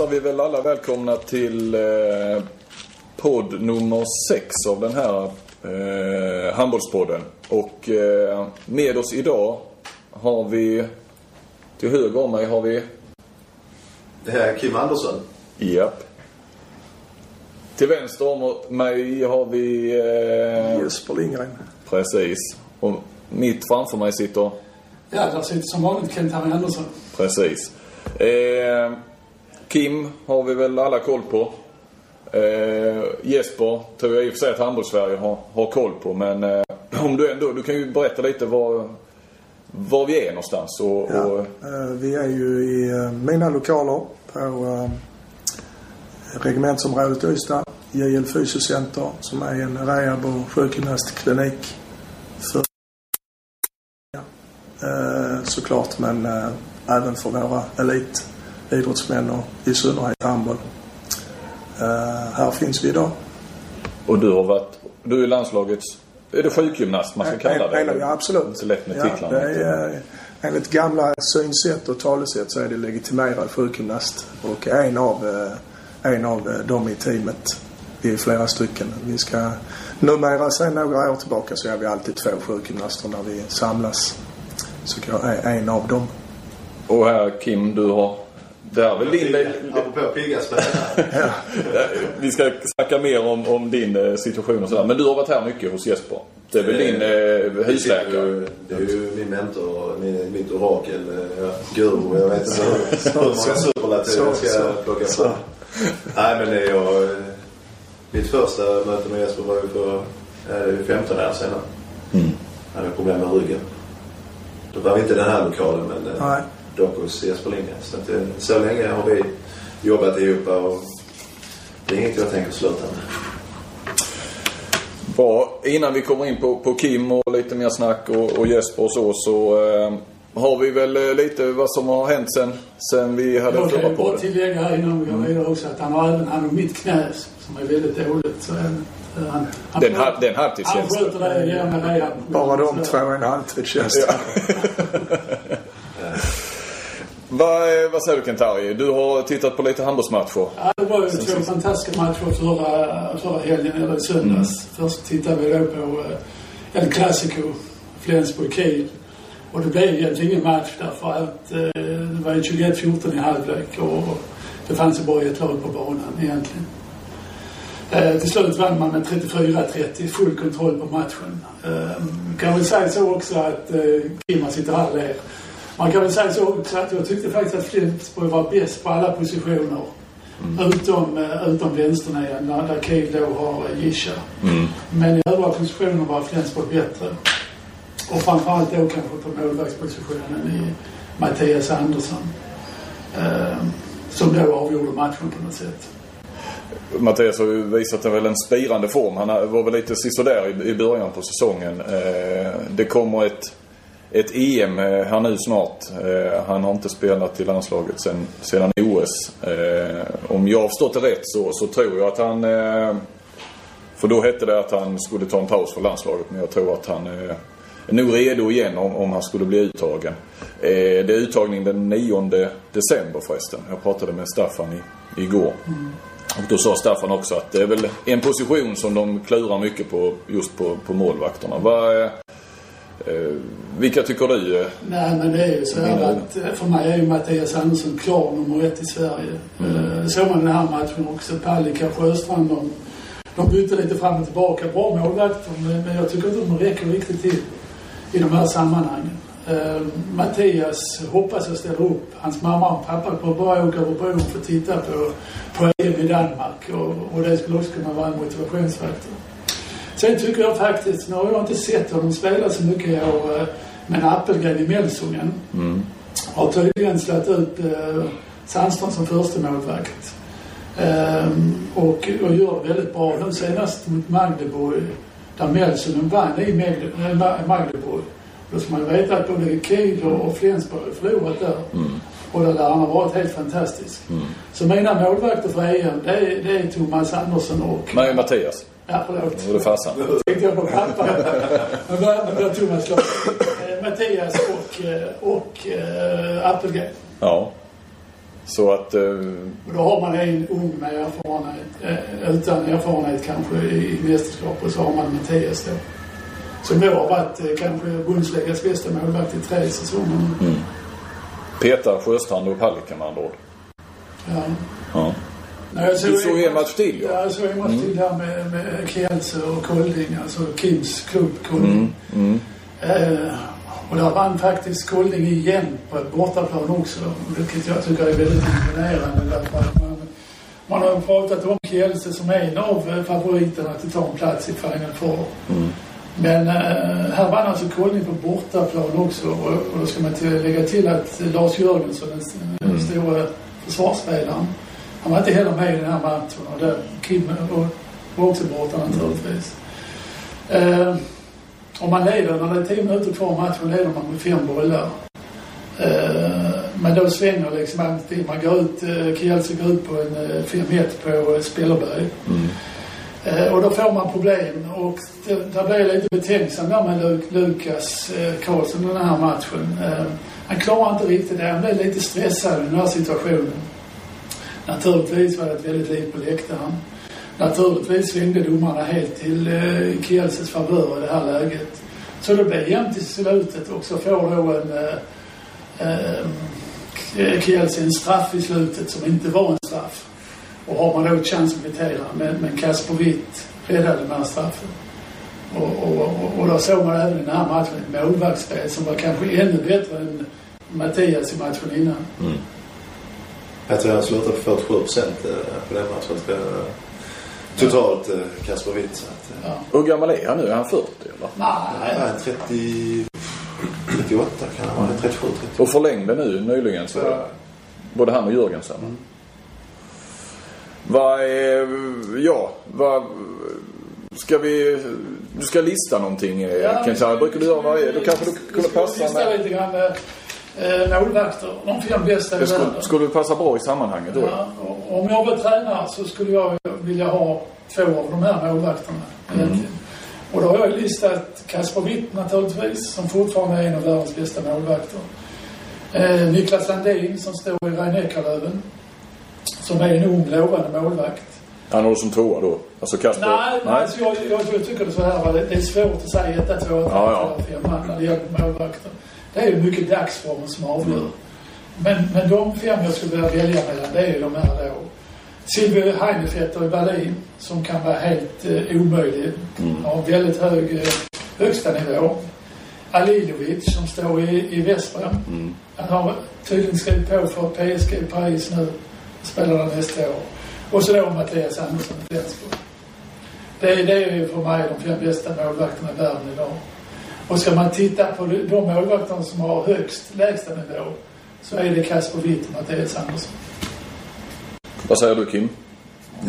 hälsar vi väl alla välkomna till eh, podd nummer 6 av den här eh, handbollspodden. Och eh, med oss idag har vi, till höger om mig har vi, Det här är Kim Andersson. japp. Till vänster om mig har vi, eh, Jesper Lindgren. precis. Och mitt framför mig sitter, Ja, där sitter som vanligt Kent-Harry Andersson. precis. Eh, Kim har vi väl alla koll på. Eh, Jesper tror jag i och för sig att Handbolls-Sverige har, har koll på. Men eh, om du ändå, du kan ju berätta lite var, var vi är någonstans. Och, Ja. och, Eh, Vi är ju i eh, mina lokaler på eh, regementsområdet Ystad. JL Fysiocenter som är en rehab och sjukgymnastklinik. För eh, såklart men eh, även för våra elitidrottsmän och i synnerhet handboll. Eh, här finns vi idag. och du har varit, du är landslagets, är det sjukgymnast man ska kalla det? Eller? Ja, absolut. Så lätt med ja, titlarna. det är, eh, enligt gamla synsätt och talesätt så är det legitimerad sjukgymnast. Och en av, eh, en av dem i teamet. Vi är flera stycken. Vi ska, numera sen några år tillbaka så är vi alltid två sjukgymnaster när vi samlas. Så jag är en av dem. Och här Kim, du har, det är väl din... Apropå pigga spelare. Vi ska snacka mer om, om din eh, situation och sådär. Men du har varit här mycket hos Jesper. Det är väl din eh, husläkare? Det är ju min mentor, min, mitt orakel, eh, ja, guru. Jag vet inte hur, många superlativ jag så, ska plocka fram. Nej men det är jag... eh, Mitt första möte med Jesper var ju för eh, 15 år sedan. Mm. Han hade problem med ryggen. Då var vi inte i den här lokalen men eh, Nej. Dock hos Jesper Lindgren. Så, att, eh, så länge har vi jobbat ihop och det är inget jag tänker sluta med. Bra. Innan vi kommer in på, på Kim och lite mer snack och, och Jesper och så, så eh, har vi väl eh, lite vad som har hänt sen, sen vi hade Jag kan förra ju bara podden. tillägga innan vi går vidare också att han har även hand om mitt knä som är väldigt dåligt. Så han, han, han, Den, ha- den han halvtidstjänsten. sköter det gärna rehab. Bara de två är en halvtidstjänst. Vad, eh, vad säger du Kent-Harry? Du har tittat på lite handbollsmatcher. Ja, det var ju två fantastiska matcher förra, förra helgen, eller i söndags. Först tittade vi då på eh, El Clasico, Flensburg-Kiel. Och det blev egentligen ingen match därför att eh, det var ju 21-14 i halvlek och det fanns ju bara ett lag på banan egentligen. Eh, till slut vann man med 34-30, full kontroll på matchen. Eh, kan väl säga så också att eh, Kimma sitter här och ler. Man kan väl säga så också att jag tyckte faktiskt att Flensburg var bäst på alla positioner. Utom, eh, utom vänsternian där Kiel då har eh, Gisha. Men i övriga positioner var Flensburg bättre. Och framförallt då kanske på målvaktspositionen i Mattias Andersson. Eh, som då avgjorde matchen på något sätt. Mattias har ju visat en, väl en spirande form. Han var väl lite sisådär i, i början på säsongen. Eh, det kommer ett, ett EM eh, här nu snart. Eh, han har inte spelat i landslaget sen, sedan OS. Eh, om jag har förstått det rätt så, så tror jag att han... För då hette det att han skulle ta en paus för landslaget. Men jag tror att han är nog redo igen om, om han skulle bli uttagen. Det är uttagning den 9 december förresten. Jag pratade med Staffan i, igår. Och då sa Staffan också att det är väl en position som de klurar mycket på just på, på målvakterna. Vad, eh, eh, vilka tycker du? eh, Nej, men det är ju så här att eh, för mig är ju Mattias Andersson klar nummer ett i Sverige. Mm. Det såg man den här matchen också. Palicka, Sjöstrand, de, de bytte lite fram och tillbaka. Bra målvakter, men, men jag tycker inte de räcker riktigt till i de här sammanhangen. Eh, Mattias hoppas jag ställer upp. Hans mamma och pappa kommer bara åka över bron för att titta på, på EM i Danmark och, och det skulle också kunna vara en motivationsfaktor. Sen tycker jag faktiskt, nu har jag inte sett honom spela så mycket i år, eh, men Appelgren i Melsungen har tydligen slagit ut eh, Sandström som första målvakt. Ehm, och, och gör det väldigt bra. Nu senast mot Magdeburg, där Melsungen vann i Ma- Magdeburg. Då ska man veta att både Kiel och Flensburg har förlorat där. Och där han har varit helt fantastisk. Så mina målvakter för EM, det är, det är Thomas Andersson och... Nej, Mattias. Ja, förlåt. Var det farsan? tänkte jag på pappa. Men där- men där Thomas lag. Eh, Mattias och, eh, och eh, Appelgren. Ja. Så att... Och då har man en ung med erfarenhet, eh, utan erfarenhet kanske i mästerskap och så har man Mattias då. Som då har varit eh, kanske Bundesligas bästa målvakt i tre säsonger nu. Petar Sjöstrand och Palicka med andra ord. Ja. Ja. Jag Du såg en match till, ja. Ja, jag såg en match till där med, med Kielse och Kolding, alltså Kims klubb Kolding. Mm. Eh, och där vann faktiskt Kolding igen på bortaplan också, vilket jag tycker är väldigt imponerande. Därför att man, man har pratat om Kielse som en av favoriterna att ta en plats i Final Four. Men eh, här vann alltså Kolding på bortaplan också och, och då ska man till, lägga till att Lars Jörgensson, den, den stora försvarsspelaren, han var inte heller med i den här matchen och där Kim var, var också borta naturligtvis. Eh, om man leder, när det är tio minuter kvar i matchen, leder man med fem bollar. Eh, men då svänger liksom alltid. Man går ut, eh, Kielce går ut på en eh, 5-1 på eh, Spellerberg. Eh, och då får man problem och det, där blir jag lite betänksam där med Lu- Lukas eh, Karlsson den här matchen. Eh, han klarar inte riktigt det. Han blev lite stressad i den här situationen. Naturligtvis var det ett väldigt liv på läktaren. Naturligtvis svängde domarna helt till eh, Kielses favör i det här läget. Så det blev jämnt i slutet och så får då en eh, eh, en straff i slutet som inte var en straff. Och har man då chans att kvittera. Men, men Kasper Witt räddade den här straffen. Och, och, och, och då såg man även i den här matchen ett målvaktsspel som var kanske ännu bättre än Mattias i matchen innan. Mm. Jag tror han slutade på 47 procent på den matchen. Totalt eh, Kasper Witt. Så att, eh, Hur gammal är han nu? Är han 40 eller? Nej, Ja, en 30... 38 kan han vara. 37, 30. Och förlängde nu nyligen så både han och Jörgensen. Vad är, ja, vad, ska vi, du ska lista någonting ja, kanske? Brukar du göra varje, då kanske du kunde passa lista med, lite grann eh, målvakter. De fem bästa i skulle, världen. skulle passa bra i sammanhanget då. Ja, om jag var tränare så skulle jag vilja ha två av de här målvakterna egentligen. Och då har jag listat Kasper Witt naturligtvis, som fortfarande är en av världens bästa målvakter. Eh, Niklas Landin som står i Rhein-Neckarlöven. Som är en ung lovande målvakt. Han du som tvåa då? Alltså Kasper? Nej, nej. Så jag, jag, jag tycker det så här, det är svårt att säga etta, tvåa, tre, Ja, ja. fyra, femma när det gäller målvakter. Det är ju mycket dagsformen som avgör. Men, men de fem jag skulle vilja välja mellan, det är ju de här då. Silvio Heinefetter i Berlin, som kan vara helt eh, omöjlig. Har väldigt hög eh, högsta nivå. Alilovic som står i, i Vestra. Han har tydligen skrivit på för PSG i Paris nu. Spelar där nästa år. Och så då Mattias Andersson i Flensburg. Det, är- det är ju för mig de fem bästa målvakterna i världen idag. Och ska man titta på de, målvakterna som har högst lägsta nivå så är det Kasper Witt och Mattias Andersson. Vad säger du Kim?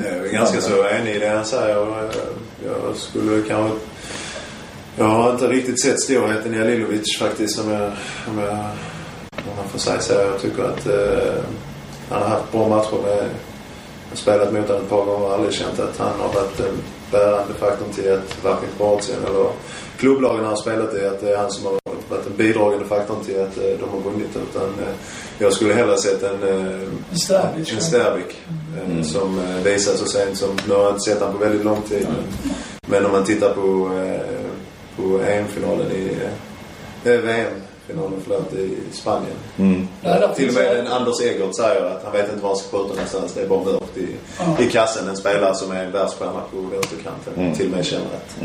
Jag är ganska så enig i det han säger. Jag skulle kanske... Jag har inte riktigt sett storheten i Alilovic faktiskt om jag, om jag, om man får säga så. Jag tycker att eh, han har haft bra matcher med... Jag har spelat mot honom ett par gånger och aldrig känt att han har varit en bärande faktorn till att varken Kroatien eller klubblagen han har spelat i, att det är han som har varit den bidragande faktorn till att eh, de har vunnit. Utan eh, jag skulle hellre sett en eh, En Sterbic. en Sterbik eh, som eh, visar så sent som, nu har jag inte sett honom på väldigt lång tid. Men, men om man tittar på, eh, på EM-finalen i, eh, VM-finalen förlåt, i Spanien. Mm. Där Till och med en Anders Egert säger att han vet inte var han ska skjuta någonstans. Det är bara mörkt i, Ja. i kassen. En spelare som är en världsstjärna på vänsterkanten. Till och med känner att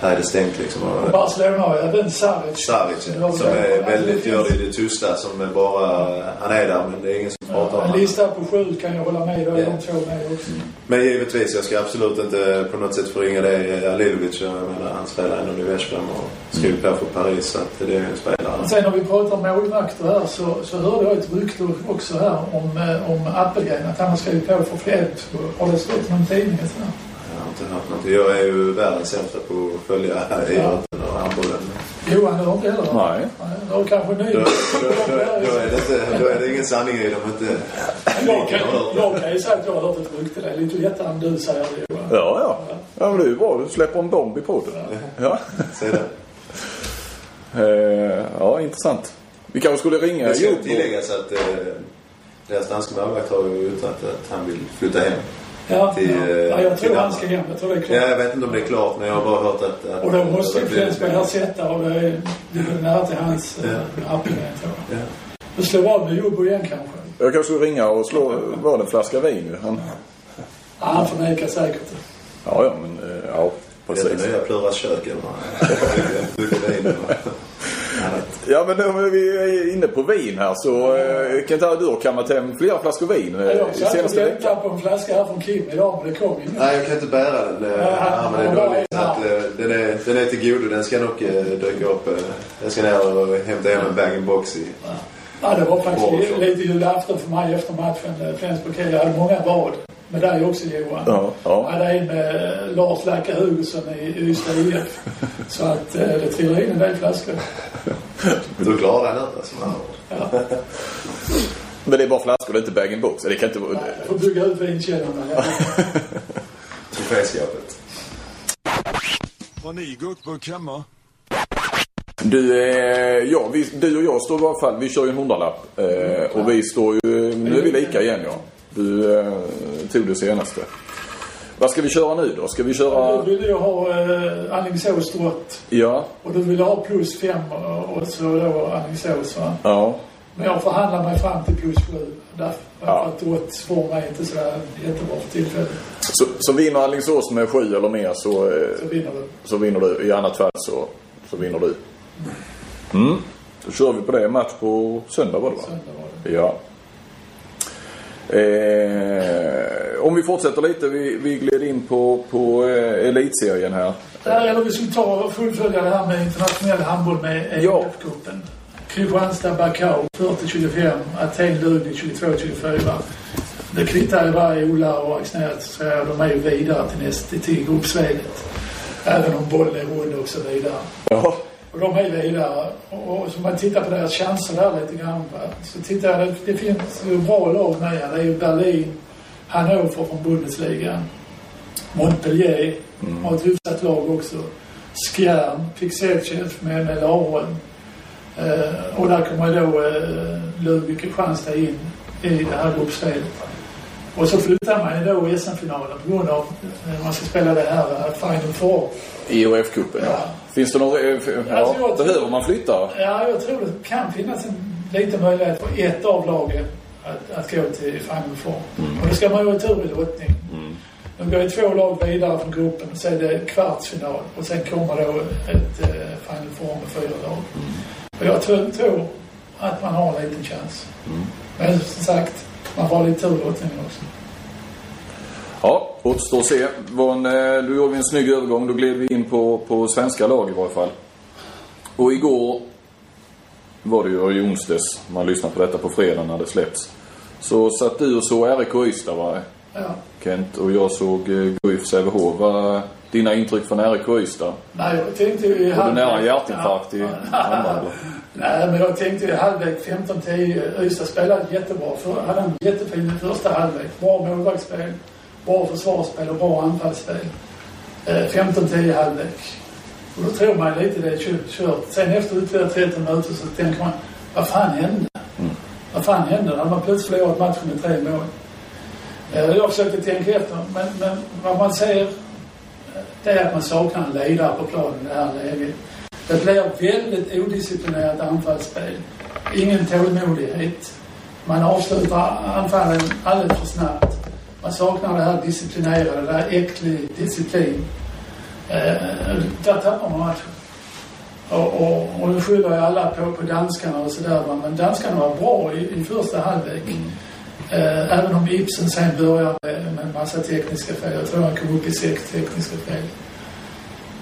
här är det stängt liksom. Och, Barcelona har även Savic. Savic ja, som är väldigt, gör det i det tysta. Som är bara, han är där men det är ingen som pratar om En lista på sju kan jag hålla med. Då är Ja. de två med också. Men givetvis, jag ska absolut inte på något sätt förringa det. Alilovic, jag menar, han spelar ändå i Veszprem och skrivit på för Paris. Så att det är en spelare. Sen när vi pratar om målvakter här så, så hörde jag ett rykte också här om, eh, om Appelgren. Att han har skrivit på för Fredriksburg. Har det stått i någon tidning? Inte något. Jag är ju världens sämsta på att följa idrotten och handbollen. Johan, du har inte heller? Nej. Du har kanske ny... Då, då, då, då, är det inte, då är det ingen sanning i dem inte... Jag kan, jag kan ju säga att jag har hört ett rykte. Det är lite lättare än du säger det, Johan. Ja, ja. Ja, men det är ju bra. Du släpper en bomb i podden. Ja. Se det. Eh, ja, intressant. Vi kanske skulle ringa Det ska tilläggas att eh, deras danska målvakt har ju yttrat att han vill flytta hem. Ja, Till, ja. eh, ja jag till tror han ska hem. Jag tror det är klart. Ja, jag vet inte om det är klart men jag har bara hört att... att Och då måste ju att det är Flensburg här sätta och det är nära till hans Ja. äh, appelgren tror jag. Ja. Du slår av med Jobbo igen kanske? Jag kanske skulle ringa och slå vad en flaska vin ju. Han, Ja, han förnekar säkert. ja, ja, men eh, ja, Det är precis. det nya Pluras kök eller vad? Mycket vin eller annat. Ja, men om vi är inne på vin här så eh, kan inte du har kammat hem flera flaskor vin eh, Jag satt och senaste veckan. väntade på en flaska här från Kim idag men det kom ingen. Nej, jag kan inte bära den. eh, Armen är han dålig. bara Så att, eh, den, är, den är till godo. Den ska nog eh, dyka upp. eh, Jag ska ner och hämta hem en bag-in-box i... Ja, det var faktiskt Bra, li- så. lite julafton för mig efter matchen. eh, Flensburg Jag hade många vad. Med dig också Johan. Ja, ja. Jag hade en med Lars Lacka Hugosson i Ystad IF. Så att eh, det trillade in en del flaskor. Du klarar den inte alltså. Ja. Men det är bara flaskor, det är inte bag-in-box. Det kan inte vara... Jag får bygga ut vinkällarna. Ja. Troféskapet. Har ni guckburk hemma? Du, eh, ja, vi, du och jag står i alla fall, vi kör ju en hundralapp. Eh, och vi står ju, nu är vi lika igen ja. Du eh, tog det senaste. Vad ska vi köra nu då? Ska vi köra... Du ville ju ha eh, Alingsås drott. Ja, Och du ville ha plus fem och, så då Alingsås va? ja. Men jag förhandlar mig fram till plus sju. Därför Ja. att drott får mig inte så jättebra för tillfället. Så, så vinner Alingsås med sju eller mer så, eh, Så vinner du. så vinner du. I annat fall så, så vinner du. Mm. Då kör vi på det. Match på söndag var det va? Söndag var det. Ja. Eh, om vi fortsätter lite. Vi, vi gled in på, på eh, elitserien här. Ja, eller vi skulle ta och fullfölja det här med internationell handboll med Ja. EF-cupen. Kristianstad, Bakau 40-25. Aten, Lugi 22-24. Det kvittar ju bara Ola och Axnér så de är ju vidare till nästa till gruppspelet. Även om bollen är rund och så vidare. Ja. Och de är vidare. Och, och så man tittar på deras chanser där lite grann. Va? Så tittar jag, det, det finns ju bra lag med. Det är ju Berlin, Hannover från Bundesliga. Montpellier har ett hyfsat lag också. Skjern, Fixelchev med, med Laholm. Eh, och där kommer då eh, Ludvig Kristianstad in i det här gruppspelet. Och så flyttar man ju då SM-finalen på grund av att man ska spela det här uh, Final Four. IOF-cupen ja. Ja. Finns det någon... eh, Ja, Alltså, jag behöver man flytta? Ja, jag tror det kan finnas en liten möjlighet för ett av lagen att, att gå till Final Four. Och då ska man ju ha tur i lottning. De går ju två lag vidare från gruppen. Så är det kvartsfinal och sen kommer då ett eh, Final Four med fyra lag. Och jag tror, tror att man har en liten chans. Men som sagt, man får ha lite tur i lottningen också. Ja, återstår att se. En, eh, då gjorde en snygg övergång. Då gled vi in på, på svenska lag i varje fall. Och igår var det ju, och i onsdags, man lyssnar på detta på fredag när det släpps. Så satt du och såg RIK Ystad va, Ja. Kent? Och jag såg eh, Guif Sävehof. Vad dina intryck från RIK Ystad? Nej, jag tänkte ju i Var du nära hjärtinfarkt i andra eller? Nej, men jag tänkte i halvlek 15-10. Ystad spelade jättebra. För, hade en jättefin första halvlek. Bra målvaktsspel, bra försvarsspel och bra anfallsspel. Eh, 15-10 halvlek. Och då tror man lite det är kört. Sen efter ytterligare 13 minuter så tänker man, vad fan hände? Vad fan hände? Hade man plötsligt förlorat matchen med tre mål. Eh, jag försökte tänka efter, men, men vad man ser eh, det är att man saknar en ledare på planen i det här läget. Det blir väldigt odisciplinerat anfallsspel. Ingen tålmodighet. Man avslutar anfallen alldeles för snabbt. Man saknar det här disciplinerade, det här äcklig disciplin. Eh, där tappar man matchen. Och, och, och nu skyller ju alla på, på danskarna och sådär. Men danskarna var bra i, i första halvlek. Eh, även om Ibsen sen började med en massa tekniska fel. Jag tror han kom upp i sex tekniska fel.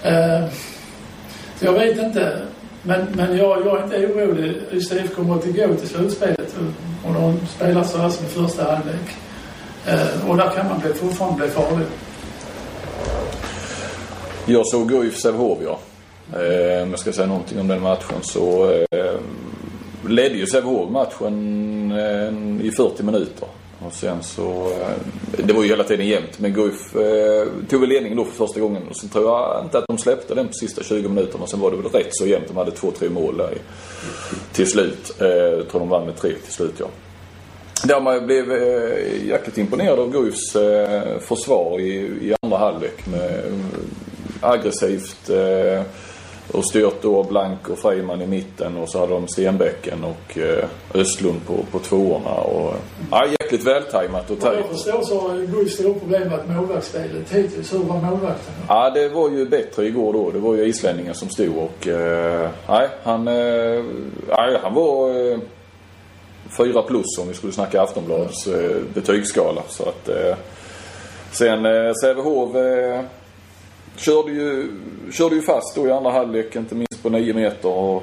Eh, så jag vet inte. Men, men jag, jag är inte orolig. Ystad IF kommer att gå till slutspelet och, de spelar så här som i första halvlek. Eh, och där kan man bli, fortfarande bli farlig. Jag såg Guif Sävehof ja. Eh, om jag ska säga någonting om den matchen så eh, ledde ju Sävehof matchen eh, i 40 minuter. Och sen så, eh, det var ju hela tiden jämnt. Men Guif eh, tog väl ledningen då för första gången. Och sen tror jag inte att de släppte den på sista 20 minuterna. Sen var det väl rätt så jämnt. De hade två, tre mål där till slut. Eh, jag tror de vann med tre till slut ja. Där man blev eh, jäkligt imponerad av Guifs eh, försvar i, i andra halvlek med eh, aggressivt eh, och styrt då Blank och Freiman i mitten och så hade de Stenbäcken och eh, Östlund på, på tvåorna. Och, eh, jäkligt vältajmat och Vad jag tajt. förstår så har Guif stora problem med målvaktsspelet hittills. Hur var målvakten? Ja, det var ju bättre igår då. Det var ju islänningen som stod och... Eh, nej, han... Eh, nej, han var... Eh, fyra plus om vi skulle snacka Aftonbladets eh, betygsskala. Så att... Eh, sen eh, Sävehof eh, körde, ju, körde ju fast då i andra halvlek, inte minst på nio meter. Och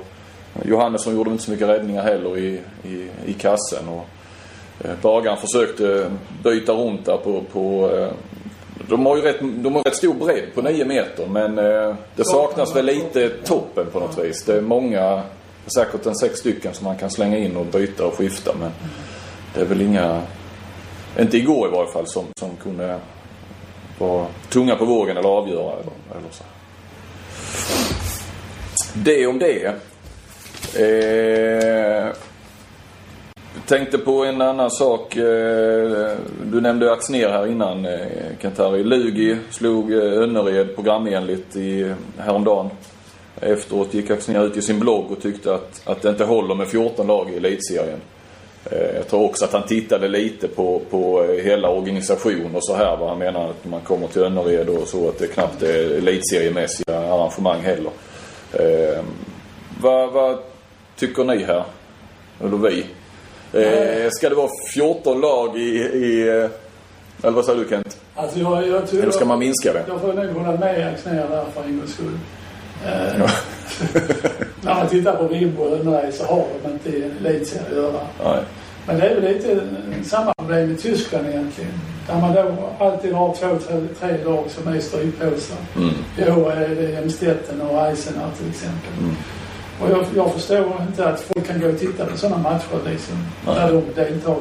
Johannesson gjorde inte så mycket räddningar heller i, i, i kassen. Och, Eh, Bagaren försökte byta runt där på, på eh, de har ju rätt, de har rätt stor bredd på 9 meter men eh, det saknas väl lite toppen på något vis. Det är många, säkert en sex stycken som man kan slänga in och byta och skifta men det är väl inga, inte igår i varje fall, som, som kunde vara tunga på vågen eller avgöra eller, eller så. Det om det. Eh, tänkte på en annan sak. Eh, du nämnde Axner här innan eh, Kentari. Lugi slog eh, Önnered programenligt i, eh, häromdagen. Efteråt gick Axner ut i sin blogg och tyckte att, att det inte håller med 14 lag i elitserien. Jag tror också att han tittade lite på, på hela organisationen och så här. Vad han menar att man kommer till Önnered och så att det knappt är elitseriemässiga arrangemang heller. Eh, vad, vad tycker ni här? Eller vi? Eh, ska det vara 14 lag i... i eh, eller vad säger du Kent? Alltså jag, jag tror... Eller ska man minska det? Jag får nog hålla med Axnér där för en gångs skull. Eh, när man tittar på Rimbo och Önnered så har de inte en elitserie att göra. Nej. Men det är väl lite samma problem i Tyskland egentligen. Där man då alltid har två, tre, tre lag som är strykpåsar. Mm. I år är det Hemstetten och Eisenach till exempel. Och jag, jag förstår inte att folk kan gå och titta på sådana matcher liksom. Nej. Där de deltar.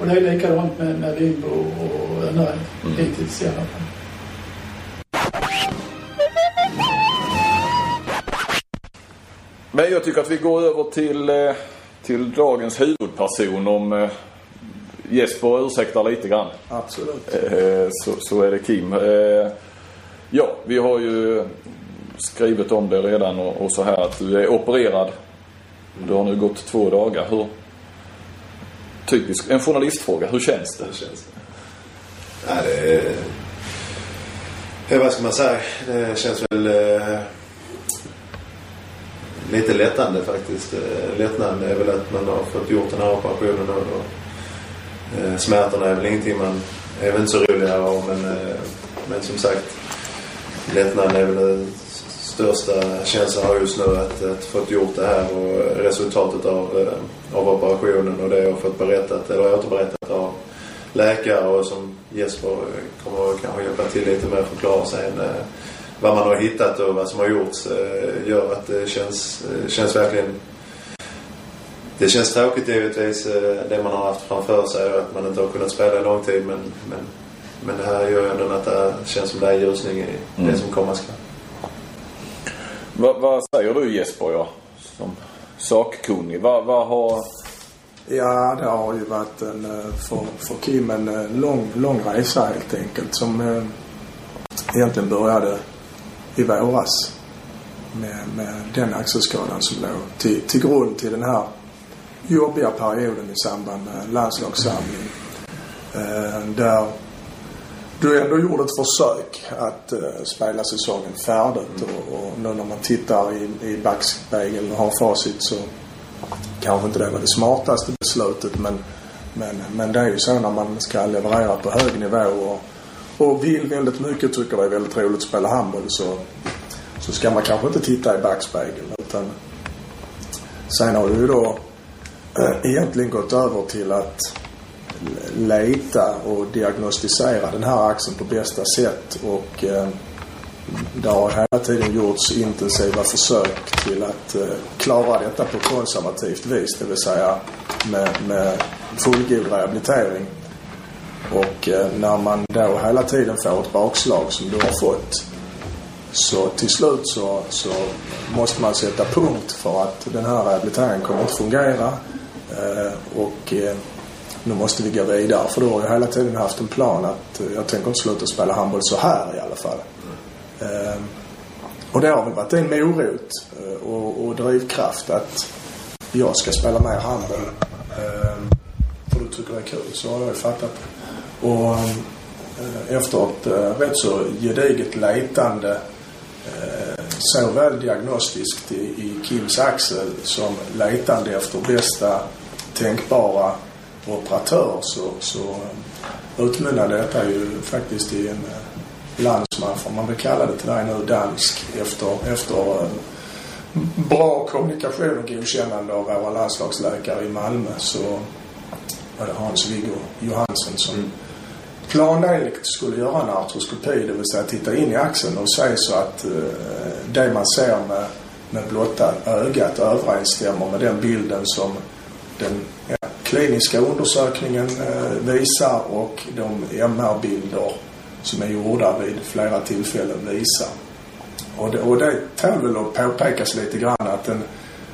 Och det är likadant med, med Rimbo och Önnered. Mm. Hittills i alla fall. Men jag tycker att vi går över till, eh, till dagens huvudperson om eh, Jesper ursäktar lite grann. Absolut. Eh, så, så är det Kim. Ja, vi har ju skrivit om det redan och, och så här att du är opererad. Du har nu gått två dagar. Hur... Typisk, en journalistfråga. Hur känns det? Hur känns det? Ja, det är... Ja, vad ska man säga? Det känns väl eh, lite lättande faktiskt. Eh, lättnaden är väl att man har fått gjort den här operationen. Och, och, eh, smärtorna är väl ingenting man är väl inte så roliga av men, eh, men som sagt lättnaden är väl största känslan har just nu att, att fått gjort det här och resultatet av, eh, av operationen och det jag fått berättat eller återberättat av läkare och som Jesper kommer kanske hjälpa till lite med att förklara sen eh, vad man har hittat och vad som har gjorts eh, gör att det känns, känns verkligen det känns tråkigt givetvis det man har haft framför sig och att man inte har kunnat spela en lång tid men, men, men det här gör ju ändå att det känns som det är ljusning i Mm. det som komma skall. Vad, vad säger du Jesper, ja, som sakkunnig? Vad, vad har... Ja, det har ju varit en, eh, för, för Kim en eh, lång, lång resa helt enkelt som eh, egentligen började i våras med, med den axelskadan som låg till, till grund till den här jobbiga perioden i samband med landslagssamling. Eh, där du ändå gjorde ett försök att uh, spela säsongen färdigt och, och nu när man tittar i, i backspegeln och har facit så kanske inte det var det smartaste beslutet men, men, men det är ju så när man ska leverera på hög nivå och, och vill väldigt mycket tycker det är väldigt roligt att spela handboll så, så ska man kanske inte titta i backspegeln utan sen har du ju då äh, egentligen gått över till att leta och diagnostisera den här axeln på bästa sätt och eh, det har hela tiden gjorts intensiva försök till att eh, klara detta på konservativt vis, det vill säga med, med fullgod rehabilitering. Och eh, när man då hela tiden får ett bakslag som du har fått så till slut så, så måste man sätta punkt för att den här rehabiliteringen kommer inte fungera. Eh, och eh, nu måste vi gå vidare. För då har jag hela tiden haft en plan att eh, jag tänker inte sluta spela handboll så här i alla fall. Mm. och det har väl varit en morot eh, och, och drivkraft att jag ska spela mer handboll. Ehm, för du tycker det är kul. Så har jag ju fattat. Och eh, efter ett rätt så gediget letande såväl diagnostiskt i, i Kims axel som letande efter bästa tänkbara operatör så, så eh, utmynnade detta ju faktiskt i en eh, landsman, får man väl kalla det till dig nu, dansk efter, efter eh, bra kommunikation och godkännande av våra landslagsläkare i Malmö så var det Hans-Viggo Johansen som planenligt skulle göra en artroskopi, det vill säga titta in i axeln och se så att det man ser med, med blotta ögat överensstämmer med den bilden som den ja, kliniska undersökningen eh, visar och de MR-bilder som är gjorda vid flera tillfällen visar. Och det, och det tål väl att påpekas lite grann att en,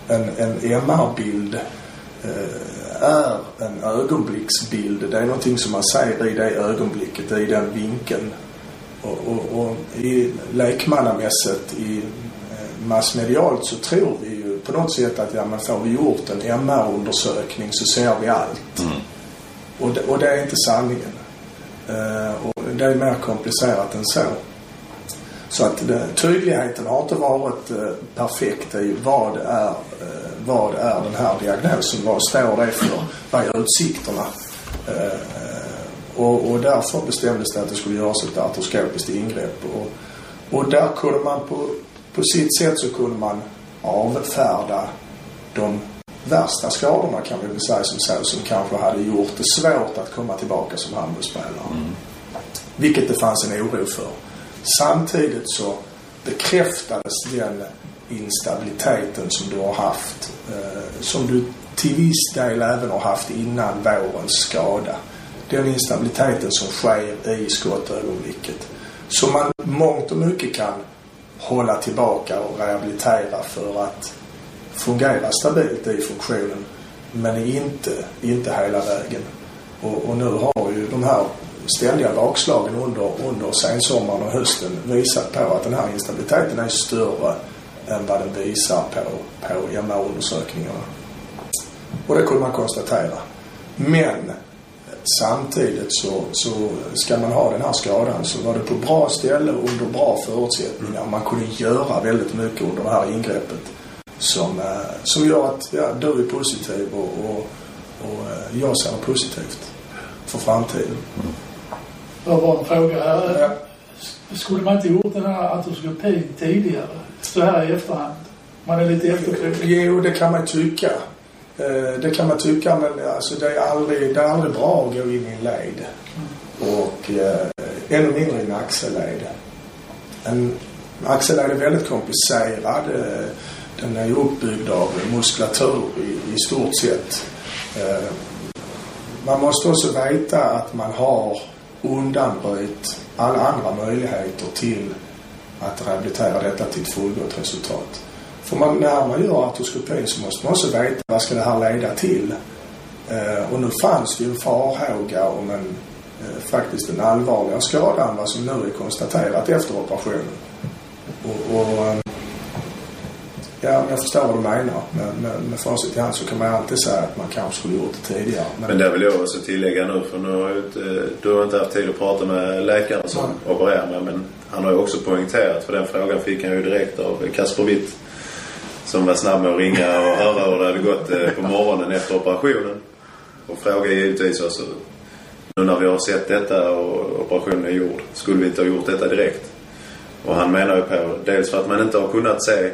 en, en MR-bild eh, är en ögonblicksbild. Det är någonting som man ser i det ögonblicket, i den vinkeln. Och, och, och i lekmannamässigt, i eh, massmedialt så tror vi på något sätt att ja, men får vi gjort en MR-undersökning så ser vi allt. Och, det, och det är inte sanningen. Eh, och det är mer komplicerat än så. Så att det, tydligheten har inte varit eh, perfekt i vad är, eh, vad är den här diagnosen? Vad står det för? Vad är utsikterna? Och, och därför bestämdes det att det skulle göras ett artroskopiskt ingrepp. Och, och där kunde man på, på sitt sätt så kunde man avfärda de värsta skadorna kan vi väl säga som så, som kanske hade gjort det svårt att komma tillbaka som handbollsspelare. Vilket det fanns en oro för. Samtidigt så bekräftades den instabiliteten som du har haft. Eh, som du till viss del även har haft innan vårens skada. Den instabiliteten som sker i skottögonblicket. Som man mångt och mycket kan hålla tillbaka och rehabilitera för att fungera stabilt i funktionen. Men inte, inte hela vägen. Och, och nu har ju de här ständiga bakslagen under, under sensommaren och hösten visat på att den här instabiliteten är större än vad den visar på, på MR-undersökningarna. Och det kunde man konstatera. Men samtidigt så, så ska man ha den här skadan så var det på bra ställe under bra förutsättningar. Man kunde göra väldigt mycket under det här ingreppet som, eh, som gör att ja, du är positiv och, och, och eh, jag ser positivt för framtiden. Har bara en fråga här. Ja. Skulle man inte gjort den här artroskopin tidigare? Så här i efterhand? Man är lite efterklok. Jo, det kan man tycka. Eh, det kan man tycka, men alltså, det, är aldrig, det är aldrig bra att gå in i en led. Och eh, ännu mindre i en axelled. En axelled är väldigt komplicerad. Eh, den är uppbyggd av muskulatur i, i stort sett. Eh, Man måste också veta att man har undanröjt alla andra möjligheter till att rehabilitera detta till ett fullgott resultat. För man, när man gör artroskopin så måste man också veta vad ska det här leda till. Eh, och nu fanns det ju en farhåga om en eh, faktiskt en allvarligare skada än vad som nu är konstaterat efter operationen. Och, och eh, ja, jag förstår vad du menar. Med, med, med facit i hand så kan man alltid säga att man kanske skulle gjort det tidigare. Men det vill jag också tillägga nu för nu har jag inte, du har inte haft tid att prata med läkaren som opererar mig men han har ju också poängterat för den frågan fick han ju direkt av Kasper Witt som var snabb med att ringa och höra hur det hade gått eh, på morgonen efter operationen. Och fråga givetvis alltså nu när vi har sett detta och operationen är gjord, skulle vi inte ha gjort detta direkt? Och han menar ju på, dels för att man inte har kunnat se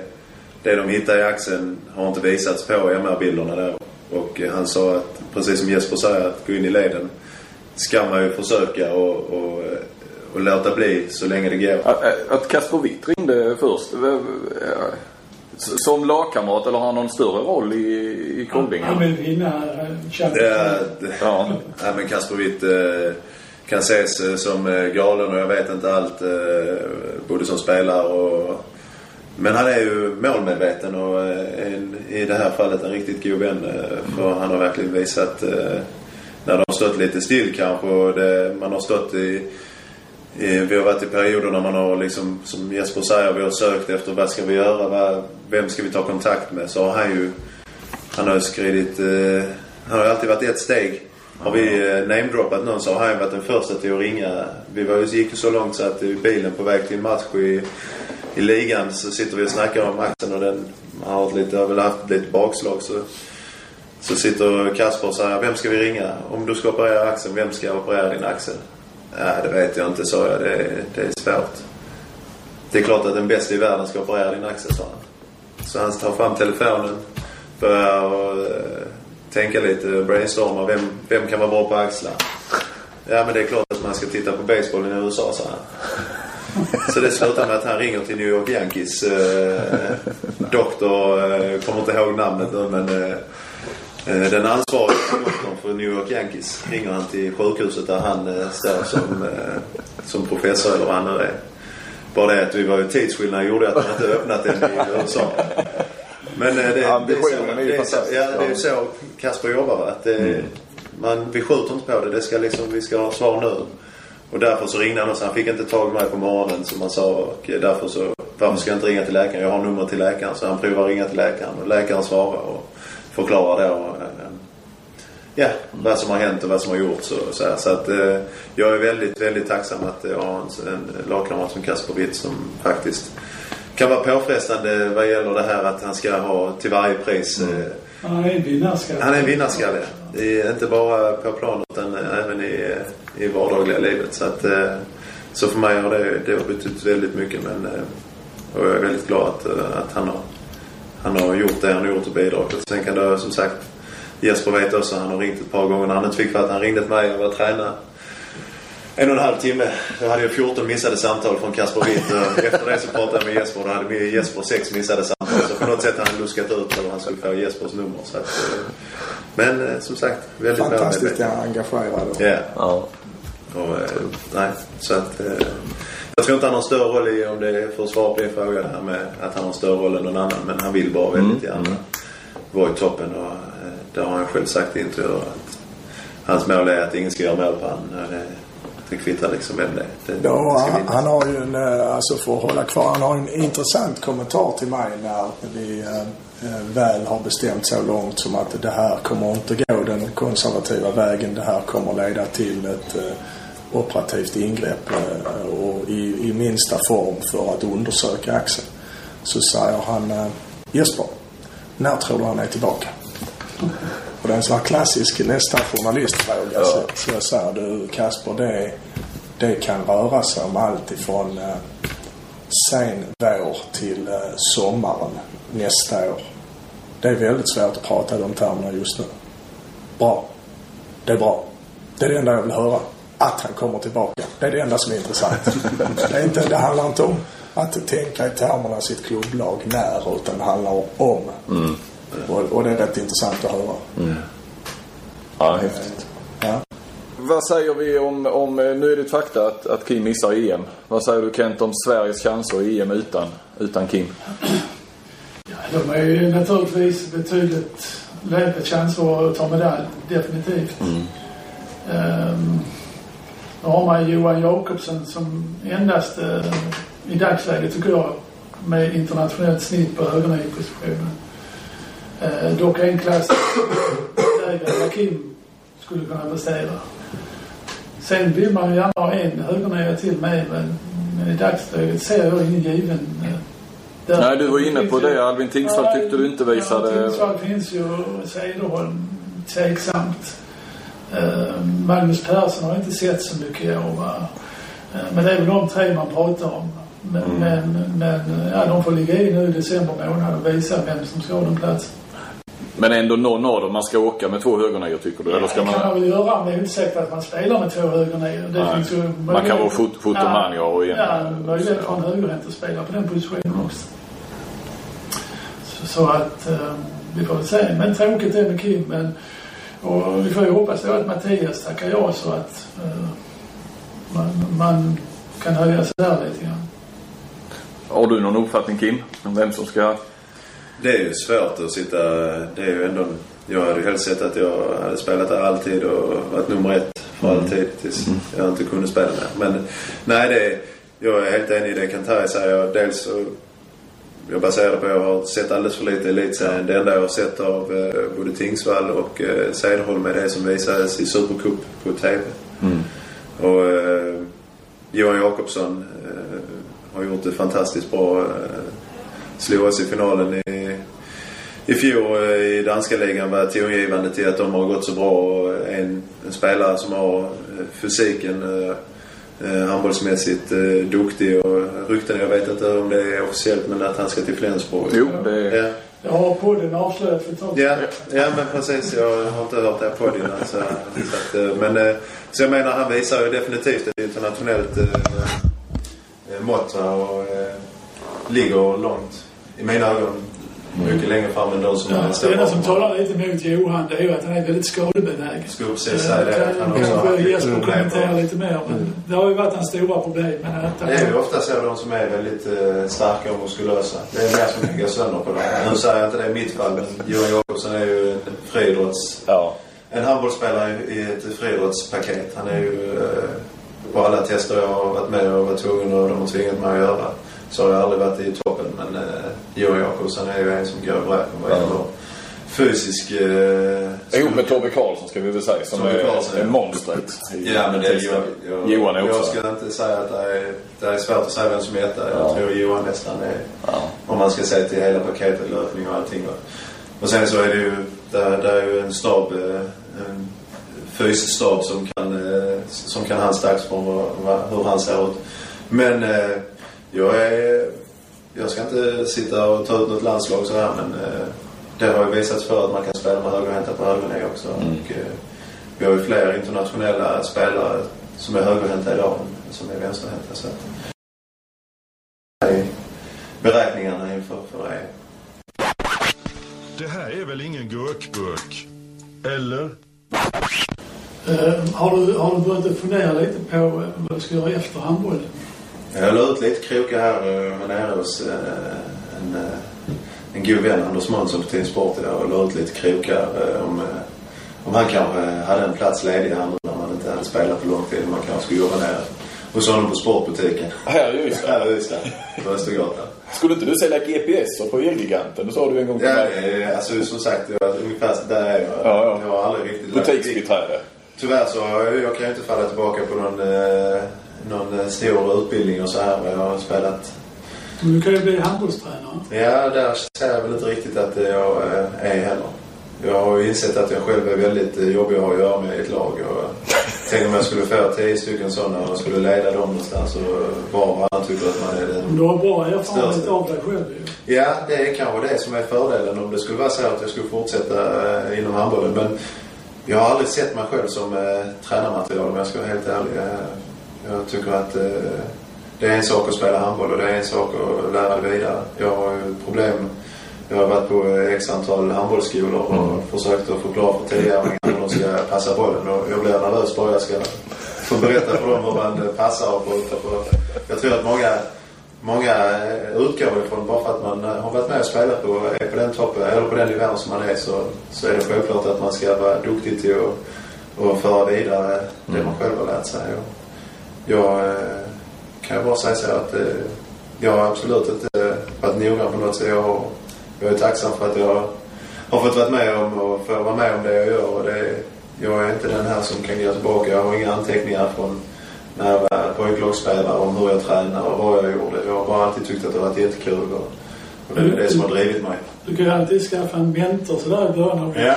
det de hittade i axeln har inte visats på MR-bilderna där. Och han sa att, precis som Jesper säger, att gå in i leden ska man ju försöka och, och, och låta bli så länge det går. Att, att Kasper Witt ringde först. Som lagkamrat eller har han någon större roll i, i Han Koldingen? vill vinna eh, Ja. Nej, men Kasper Witt eh, kan ses eh, som galen och jag vet inte allt. Både som spelare och... Men han är ju målmedveten och en, i det här fallet en riktigt god vän. För han har verkligen visat när de har stått lite still kanske och det, man har stått i, Eh, vi har varit i perioder när man har liksom, som Jesper säger, vi har sökt efter vad ska vi göra, vad, vem ska vi ta kontakt med? Så har han ju, han har ju skridit, eh, han har ju alltid varit ett steg. Har vi eh, namedroppat någon så har han ju varit den första till att ringa. Vi var, gick ju så långt så att i bilen på väg till en match i, i ligan så sitter vi och snackar om axeln och den har haft lite, har väl haft lite bakslag så så sitter Kasper och säger, vem ska vi ringa? Om du ska operera axeln, vem ska operera din axel? Ja, det vet jag inte, sa jag. Det, är- det är svårt. Det är klart att den bästa i världen ska operera din axel, sa han. Så han tar fram telefonen, börjar och, eh, tänka lite, brainstorma. Vem, vem kan vara bra på axlar? Ja, men det är klart att man ska titta på basebollen i USA, sa han. Så det slutar med att han ringer till New York Yankees. Eh, doktor, eh, kommer inte ihåg namnet nu men eh, den ansvariga doktorn för New York Yankees ringer han till sjukhuset där han eh, står som, eh, som professor eller vad han nu är. Bara det att vi var ju tidsskillnad gjorde att man inte öppnat den i USA. Men eh, det, det, är så, ja, det är så Kasper jobbar. Va? Att det, man, vi skjuter inte på det. det ska liksom, vi ska ha svar nu. Och därför så ringde han och sa han fick inte tag i mig på morgonen som han sa. Och därför så, varför ska jag inte ringa till läkaren? Jag har nummer till läkaren. Så han provar att ringa till läkaren. Och läkaren svarar och förklarar då eh, ja, vad som har hänt och vad som har gjorts. Och så här. så att eh, jag är väldigt, väldigt tacksam att jag har en, en lagkamrat som Kasper Witt som faktiskt kan vara påfrestande vad gäller det här att han ska ha till varje pris eh, Han är en vinnarskalle. han är en vinnarskalle. I, inte bara på planen utan även i, i vardagliga livet. Så, att, eh, så för mig har det, det har betytt väldigt mycket. Men, eh, och jag är väldigt glad att, eh, att han, har, han har gjort det han har gjort och bidragit. Sen kan det som sagt Jesper vet också, han har ringt ett par gånger när han inte fick för att han ringde till mig och var tränare. En och en halv timme. Då hade jag 14 missade samtal från Kasper Witt. Efter det så pratade jag med Jesper och då hade Jesper sex missade samtal. Så på något sätt hade han luskat ut hur han skulle få Jespers nummer. Så att, eh, men eh, som sagt, väldigt Fantastiskt engagerad. Ja. Ja. Och, eh, nej, så att... Jag tror inte han har större roll i, om det är för att svara på din fråga, det här med att han har större roll än någon annan. Men han vill bara väldigt gärna vara i toppen. Och eh, det har han själv sagt i intervjuer att hans mål är att ingen ska göra mål på honom. Det, kvittar liksom vem det är. Det, Ja, det han, har ju en, eh, alltså för att hålla kvar, han har en intressant kommentar till mig när vi eh, väl har bestämt så långt som att det här kommer inte gå den konservativa vägen. Det här kommer leda till ett operativt ingrepp eh, och i, i minsta form för att undersöka axeln. Så säger han eh, Jesper, när tror du han är tillbaka? Och det är en sån här klassisk nästan journalistfråga. Så, så jag säger du Kasper, det, det kan röra sig om allt ifrån eh, sen vår till eh, sommaren nästa år. Det är väldigt svårt att prata i de termerna just nu. Bra. Det är bra. Det är det enda jag vill höra. Att han kommer tillbaka. Det är det enda som är intressant. det, är inte, det handlar inte om att tänka i termerna sitt klubblag när, utan det handlar om. Och, och det är rätt intressant att höra. Ja, häftigt. Ja. Vad säger vi om, om nu är det ett fakta att, att Kim missar EM. Vad säger du Kent om Sveriges chanser i EM utan, utan Kim? De är ju naturligtvis betydligt lägre chanser att ta medalj, definitivt. Ehm, då har man Johan Jakobsen som endast eh, i dagsläget, tycker jag, med internationellt snitt på högernivåpositionen. Eh, dock en klass lägre än vad Kim skulle kunna prestera. Sen vill man ju gärna ha en högernia till med, men, men i dagsläget ser jag ingen given. eh, där. Nej, du var inne på det. Albin Tingsvall Nej, tyckte du inte visade... Ja, Tingsvall finns ju. Cederholm, tveksamt. Eh, Magnus Persson har inte sett så mycket i år. Va? Eh, men det är väl de tre man pratar om. Men, Mm. men, men ja, de får ligga i nu i december månad och visa vem som ska ha den platsen. Men ändå någon av dem man ska åka med två högernior tycker du? Eller ska det kan man man... väl göra, men det är inte säkert att man spelar med två högernio. Det Nej. finns ju Man kan vara fot- fotoman, ja, och en- Ja, möjlighet för en högerhänt att spela på den positionen också. Så, så att eh, vi får väl se. Men tråkigt det med Kim. Men, och vi får ju hoppas då att Mattias tackar ja så att eh, man, man kan höja sig där lite grann. Har du någon uppfattning Kim? Om vem som ska... Det är ju svårt att sitta... Det är ju ändå jag hade helst sett att jag hade spelat där alltid och varit nummer ett för alltid tills jag inte kunde spela mer. Men nej, det, jag är helt enig i det Kantari säger. Dels så jag baserar det på att jag har sett alldeles för lite elitserien. Det enda jag har sett av eh, både Tingsvall och eh, Cederholm är det som visades i Supercup på TV. Och eh, Johan Jakobsson eh, har gjort det fantastiskt bra. Eh, slog oss i finalen i, i fjol eh, i danska ligan var tongivande till att de har gått så bra. En, en spelare som har fysiken handbollsmässigt eh, duktig och rykten, jag vet inte om det är officiellt, men att han ska till Flensburg. Jo, det är... Ja. Jag har podden avslöjat för ett tag Ja, ja men precis. Jag har inte hört det på din alltså. så att, eh, men, eh, så jag menar, han visar ju definitivt ett internationellt eh, eh, mått och eh, ligger långt, i mina ögon, mycket längre fram än de som Ja, det enda som talar lite mot Johan det är ju att han är väldigt skadebenägen. Skulle precis säga det, att han kanske lite Jesper kommentera lite mer. Men det har ju varit hans stora problem. Men att Det är ju ofta så de som är väldigt eh, starka och muskulösa. Det är mer som kan gå sönder på dem. Nu säger jag inte det i mitt fall, men Johan Jakobsson är ju en friidrotts... Ja. En handbollsspelare i ett friidrottspaket. Han är ju... Eh, på alla tester jag har varit med och varit tvungen och de har tvingat mig att göra så har jag aldrig varit i toppen. Men eh, Johan Jakobsson är ju en som går i bräschen vad gäller fysisk... Eh, Ihop med Tobbe Karlsson ska vi väl säga som Tobbe är, Karlsson, är ja. monstret. Ja, men det är texten. jag, Johan är Jag också. ska inte säga att det är, det är svårt att säga vem som är etta. Jag Ja. tror Johan nästan är, Ja. om man ska se till hela paketet, löpning och allting. va. Och sen så är det ju, där, där är ju en stab, eh, en fysstab som kan, eh, som kan hans dagsform och hur han ser ut. Men eh, jag är, jag ska inte sitta och ta ut något landslag så här men eh, det har ju visats för att man kan spela med högerhänta på högernie också. Och, eh, vi har ju fler internationella spelare som är högerhänta idag än som är vänsterhänta. Så att, beräkningarna inför för det. Det här är väl ingen gurkburk? Eller? Eh, har, du, har du börjat fundera lite på vad du ska göra efter handbollen? Jag la ut lite krokar här eh, här nere hos eh, en, eh, en god vän, Anders Månsson på Team Sport idag och la ut lite krokar eh, om, eh, om han kanske hade en plats ledig här nu när man inte hade spelat på lång tid. Man kanske skulle jobba nere hos honom på sportbutiken. Här i Ystad. Här i Ystad, på Östergatan. Skulle inte du sälja GPS på Elgiganten? Det sa du en gång till Ja, mig. eh, alltså som sagt, jag, ungefär där är jag. Ja, ja. Jag har aldrig riktigt Butiksbiträde. Tyvärr så jag, jag kan ju inte falla tillbaka på någon, eh, någon eh, stor utbildning och så här. Jag har spelat Men Du kan ju bli handbollstränare. Ja, där ser jag väl inte riktigt att jag eh, är heller. Jag har ju insett att jag själv är väldigt eh, jobbig att ha att göra med i ett lag. Och tänk om jag skulle få tio stycken sådana och skulle leda dem någonstans och var och varann tycker att man är den. Du har bra erfarenhet av dig själv ju. Ja, det är kanske det som är fördelen om det skulle vara så att jag skulle fortsätta inom handbollen. Men jag har aldrig sett mig själv som eh, tränarmaterial om jag ska vara helt ärlig. Jag tycker att eh, det är en sak att spela handboll och det är en sak att lära det vidare. Jag har ju problem. Jag har varit på x antal handbollsskolor och försökt att förklara för tioåringar hur de ska passa bollen. Och jag blir nervös bara jag ska få berätta för dem hur man passar och skjuter. Jag tror att många Många eh, utgår ifrån bara för att man eh, har varit med och spelat på, är på den toppen, eller på den nivån som man är så, så är det självklart att man ska vara duktig till att, att föra vidare det man själv har lärt sig. Och jag eh, kan ju bara säga så att eh, jag har absolut inte varit noggrann på något sätt. Jag, har, jag är tacksam för att jag har fått vara med om och få vara med om det jag gör. Och det, jag är inte den här som kan gå tillbaka. Jag har inga anteckningar från när jag var pojklagsspelare om hur jag tränar och vad jag gjorde. Jag har bara alltid tyckt att det har varit jättekul och, och det är det som har drivit mig. Du kan ju alltid skaffa en mentor sådär i början av din Ja.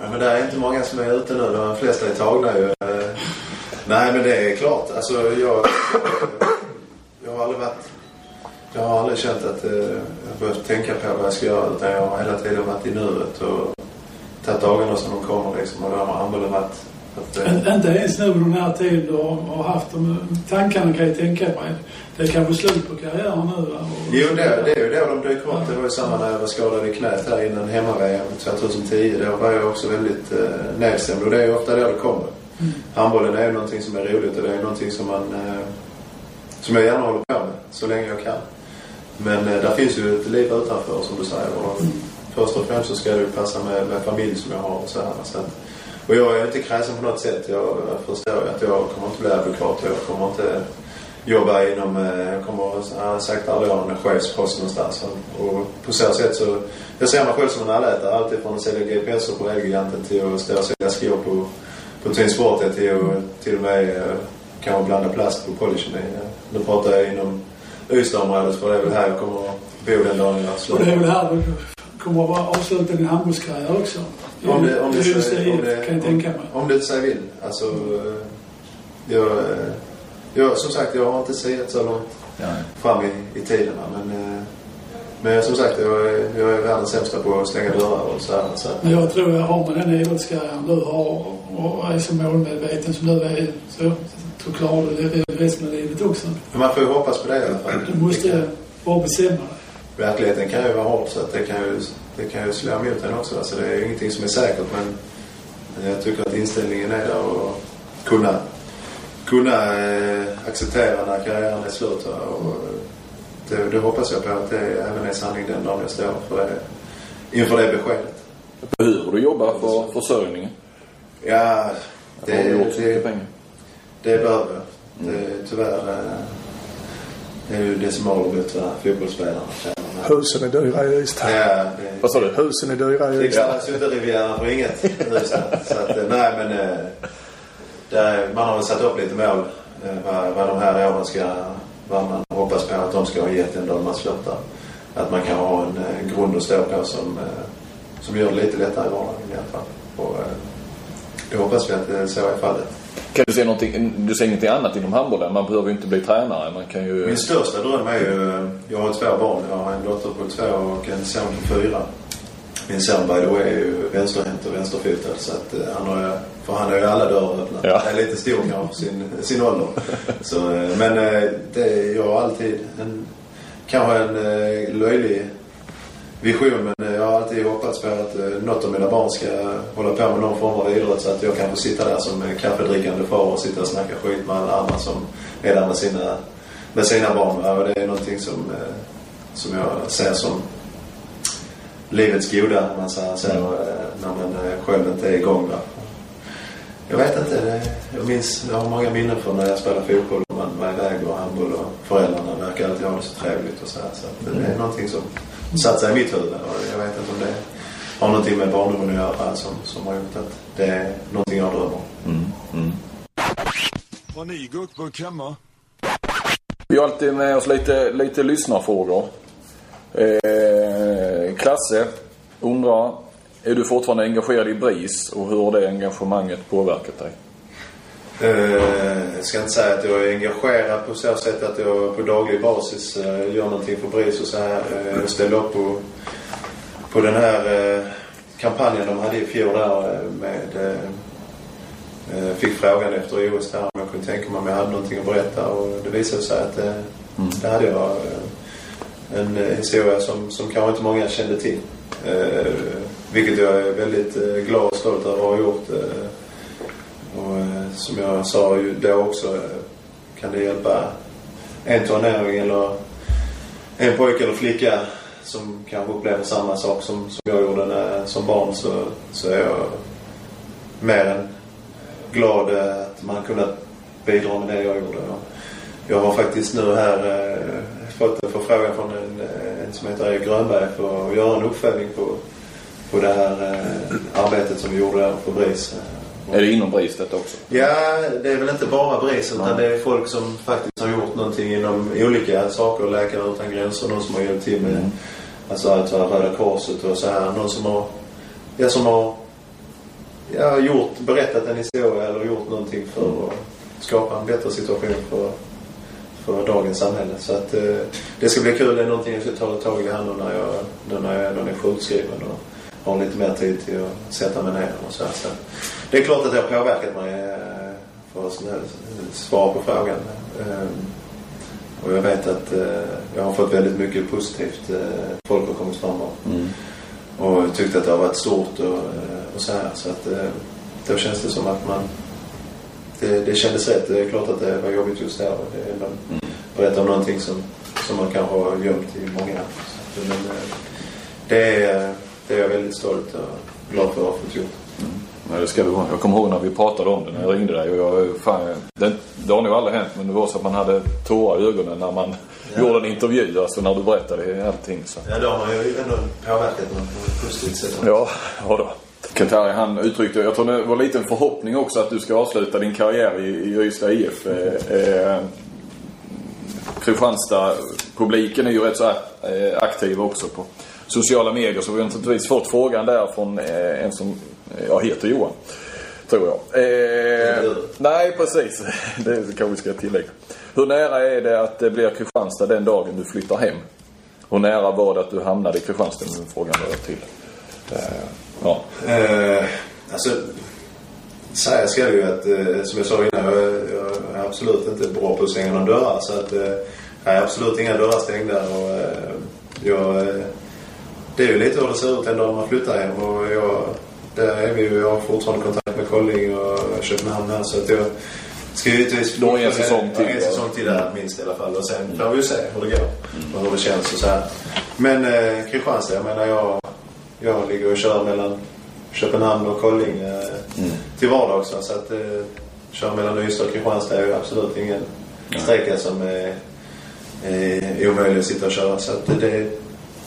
Ja, men det är inte många som är ute nu. De flesta är tagna ju. Eh, Nej, men det är klart. Alltså, jag, jag har aldrig varit... Jag har aldrig känt att eh, jag behövt tänka på vad jag ska göra. Utan jag har hela tiden varit i nuet och tagit dagarna som de kommer liksom. Och då har handbollen varit... Att, eh, In- Inte ens nu den här tiden du har, haft de tankarna kan jag tänka mig. Det är kanske slut på karriären nu va? Och- Jo, det, det är ju då de dyker upp. Det var ju samma när jag var skadad i knät här innan hemma-VM 2010. Då var jag också väldigt eh, nedstämd och det är ju ofta då det kommer. Handbollen är ju någonting som är roligt och det är någonting som man eh, som jag gärna håller på med så länge jag kan. Men eh, där finns ju ett liv utanför som du säger och först och främst så ska det ju passa med, med familj som jag har och så här. Så att, och jag är inte kräsen på något sätt. Jag förstår ju att jag kommer inte bli advokat och jag kommer inte jobba inom, eh, jag kommer har sagt aldrig ha en chefspost någonstans. Och, på så sätt så, jag ser mig själv som en allätare. Alltid från att sälja GPSer på Elgiganten till att stå och sälja skor på, på Twin Sportet till att till och med eh, kanske blanda plast på Polykemi. Nu pratar jag inom Ystadområdet för det är väl här jag kommer att bo den dagen jag Och slutar. det är väl här du kommer att vara avsluta din handbollskarriär också. Om det, om det, det, om det, kan jag tänka mig. Om, om det så vill. Alltså, eh, jag, eh, jag, som sagt, jag har inte siat så långt Nej. fram i, i tiden. Men, eh, men som sagt, jag är, jag är världens sämsta på att stänga dörrar och så här. Så Men jag tror jag har med den idrottskarriären du har och är så målmedveten som du är så, så klarar du det resten av livet också. men man får ju hoppas på det i alla fall. Du måste bara bestämma dig. Verkligheten kan ju vara hård så att det kan ju, det kan ju slå emot en också. Alltså, det är ju ingenting som är säkert men jag tycker att inställningen är där och kunna, kunna eh, acceptera när karriären är slut. Och det, det hoppas jag på att det även är sanning den dagen jag står för det, inför det beskedet. Behöver du jobba för försörjningen? Ja, det, har gjort så mycket det, pengar? det behöver jag. Det, tyvärr eh, det är ju decimalbut vad fotbollsspelarna tjänar. Husen är dyra i Ystad. Ja, det, Vad sa du? Husen är dyra i Det Ystad. kallas ju inte Rivieran för inget. Så, att- eh, nej men eh, där, man har väl satt upp lite mål vad, vad de här åren ska, vad man hoppas på att de ska ha gett den dagen man slutar. Att man kan ha en grund att stå på som, som gör det lite lättare i vardagen i alla fall. Och, det hoppas vi att eh, så är fallet. Kan du se någonting, du ser ingenting annat inom handbollen? Man behöver ju inte bli tränare. Man kan ju... Min största dröm är ju, jag har två barn. Jag har en dotter på två och en son på fyra. Min son by the way är ju vänsterhänt och vänsterfotad så att eh, han har ju, för han har ju alla dörrar öppna. Ja. Han är lite stor kanske för sin, sin ålder. Så, eh, men det, jag har alltid en, kanske en löjlig vision men eh, jag har alltid hoppats på att eh, något av mina barn ska hålla på med någon form av idrott så att jag kan få sitta där som eh, kaffedrickande far och sitta och snacka skit med alla andra som är där med sina, med sina barn. Och det är någonting som, som jag ser som livets goda, om man säger så, eh, när man själv inte är igång. Va? Jag vet inte. Jag minns, jag har många minnen från när jag spelade fotboll och man var iväg och handboll och föräldrarna verkar alltid ha det så trevligt och så här. Så det är någonting som satt sig i mitt huvud och jag vet inte om det har någonting med barndomen att göra som, som har gjort att det är någonting jag drömmer om. Mm, mm. Har ni guckburk hemma? Vi har alltid med oss lite, lite lyssnarfrågor. Eh, Klasse undrar, är du fortfarande engagerad i BRIS och hur har det engagemanget påverkat dig? Eh, Jag ska inte säga att jag är engagerad på så sätt att jag på daglig basis eh, gör någonting för BRIS och så här. Eh, Jag ställde upp på, på den här eh, kampanjen de hade i fjol där eh, med eh, eh, Fick frågan efter OS där om jag kunde tänka mig om jag hade någonting att berätta och det visade sig att eh, det hade jag. eh, En eh, historia som, som kanske inte många kände till. Eh, Vilket jag är väldigt eh, glad och stolt över att ha gjort och eh, som jag sa ju då också, eh, kan det hjälpa en tonåring eller en pojke eller flicka som kanske upplever samma sak som, som jag gjorde när, som barn så, så är jag mer än glad eh, att man kunnat bidra med det jag gjorde. Jag har faktiskt nu här eh, fått en förfrågan från en, eh, en som heter Erik Grönberg för att göra en uppföljning på, på det här eh, arbetet som vi gjorde där på BRIS. Är det inom BRIS detta också? Ja, det är väl inte bara BRIS utan det är folk som faktiskt har gjort någonting inom olika saker. Läkare utan gränser, någon som har hjälpt till med alltså allt vad Röda Korset och så här. Någon som har, ja, som har ja, gjort, berättat en historia eller gjort någonting för att skapa en bättre situation för, för dagens samhälle. Så att eh, det ska bli kul. Det är någonting jag ska ta tag i här nu när jag, nu när jag, när jag är sjukskriven och har lite mer tid till att sätta mig ner och så. här. Så det är klart att det har påverkat mig eh, för att svara på frågan. Eh, Och jag vet att eh, jag har fått väldigt mycket positivt. eh, Folk har kommit fram och, Mm. och tyckt att det har varit stort och, och så här. Så att då känns det som att man... Det, det kändes rätt. Det är klart att det var jobbigt just där. och Det är ändå berätta om någonting som, som man kanske har gömt i många. Att, Men det är, det är jag väldigt stolt och glad för att ha fått gjort. Nej, det ska du ha. Jag kommer ihåg när vi pratade om det när jag ringde dig. Och jag, fan, det, det har nog aldrig hänt men det var så att man hade tårar i ögonen när man gjorde en intervju. Alltså när du berättade allting. Så. Ja, då har man ju ändå påverkat någon på ett positivt sätt. Ja, ja då. Katari han uttryckte, jag tror det var lite en förhoppning också att du ska avsluta din karriär i, i Ystad IF. Eh, eh, Kristianstad-publiken är ju rätt så eh, aktiv också på sociala medier så vi har naturligtvis fått frågan där från eh, en som eh, ja, heter Johan. Tror jag. Eh, nej, precis. Det kanske vi ska tillägga. Hur nära är det att det blir Kristianstad den dagen du flyttar hem? Hur nära var det att du hamnade i Kristianstad? Den frågan var till. Eh, ja. Eh, alltså, säga ska jag ju att, eh, som jag sa innan, jag, jag är absolut inte bra på att stänga några dörrar. Så att, eh, jag har absolut inga dörrar stängda. Och, eh, jag, eh, det är ju lite hur det ser ut den dagen man flyttar hem. Och jag, där är vi ju, jag har fortfarande kontakt med Kolling och Köpenhamn här. Så att jag ska givetvis... Då är en säsong till. En säsong till där minst i alla fall. Och sen får vi ju se hur det går. Och hur det känns och så här. Men eh, Kristianstad, jag menar jag, jag ligger och kör mellan Köpenhamn och Kolling eh, till vardags. va. Så att eh, köra mellan Ystad och Kristianstad är ju absolut ingen sträcka som är, är omöjlig att sitta och köra. Så att det,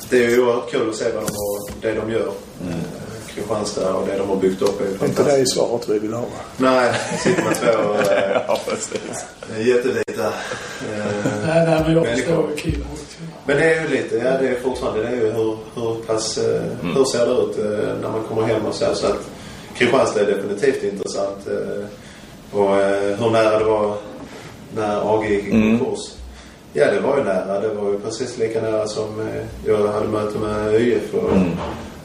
det är ju oerhört kul att se vad de det de gör. Eh, Kristianstad och det de har byggt upp är ju Inte det är fantastiskt. svaret vi vill ha va? Nej, sitter med två eh, ja, precis. jättevita eh, Nej, nej, men jag Människor. förstår killen. Men det är ju lite, ja det är fortfarande, det är ju hur, hur pass, eh, hur ser det ut eh, när man kommer hem och så. Så att Kristianstad är definitivt intressant. Eh, och eh, hur nära det var när AG gick i Mm. konkurs. Ja, det var ju nära. Det var ju precis lika nära som eh, jag hade möte med ÖIF och,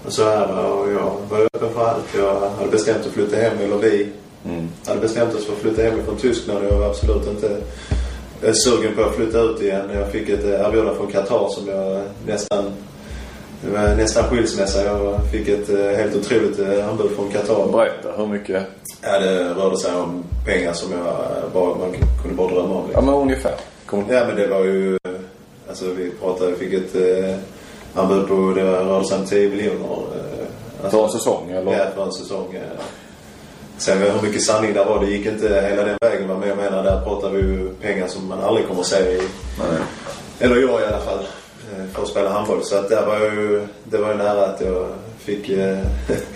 och så här. va. Och jag var öppen för allt. Jag hade bestämt att flytta hem, eller vi hade bestämt oss för att flytta hem från Tyskland och jag var absolut inte eh, sugen på att flytta ut igen. Jag fick ett eh, erbjudande från Qatar som jag nästan det var nästan skilsmässa. Jag fick ett eh, helt otroligt eh, anbud från Qatar. Berätta, hur mycket? Ja, det rörde sig om pengar som jag eh, bara, man kunde bara drömma om. Ja, Liksom. men ungefär. Kom. Ja, men det var ju... eh, Alltså vi pratade, jag fick ett eh, anbud på, det rörde sig om 10 miljoner. Eh, För en säsong, eller? Ja, för en säsong. eh. Sen hur mycket sanning där var, det gick inte hela den vägen. Men jag menar, där pratar vi ju pengar som man aldrig kommer att se i... Eller jag i alla fall. eh, För att spela handboll. Så att där var ju... Det var ju nära att jag fick... Eh,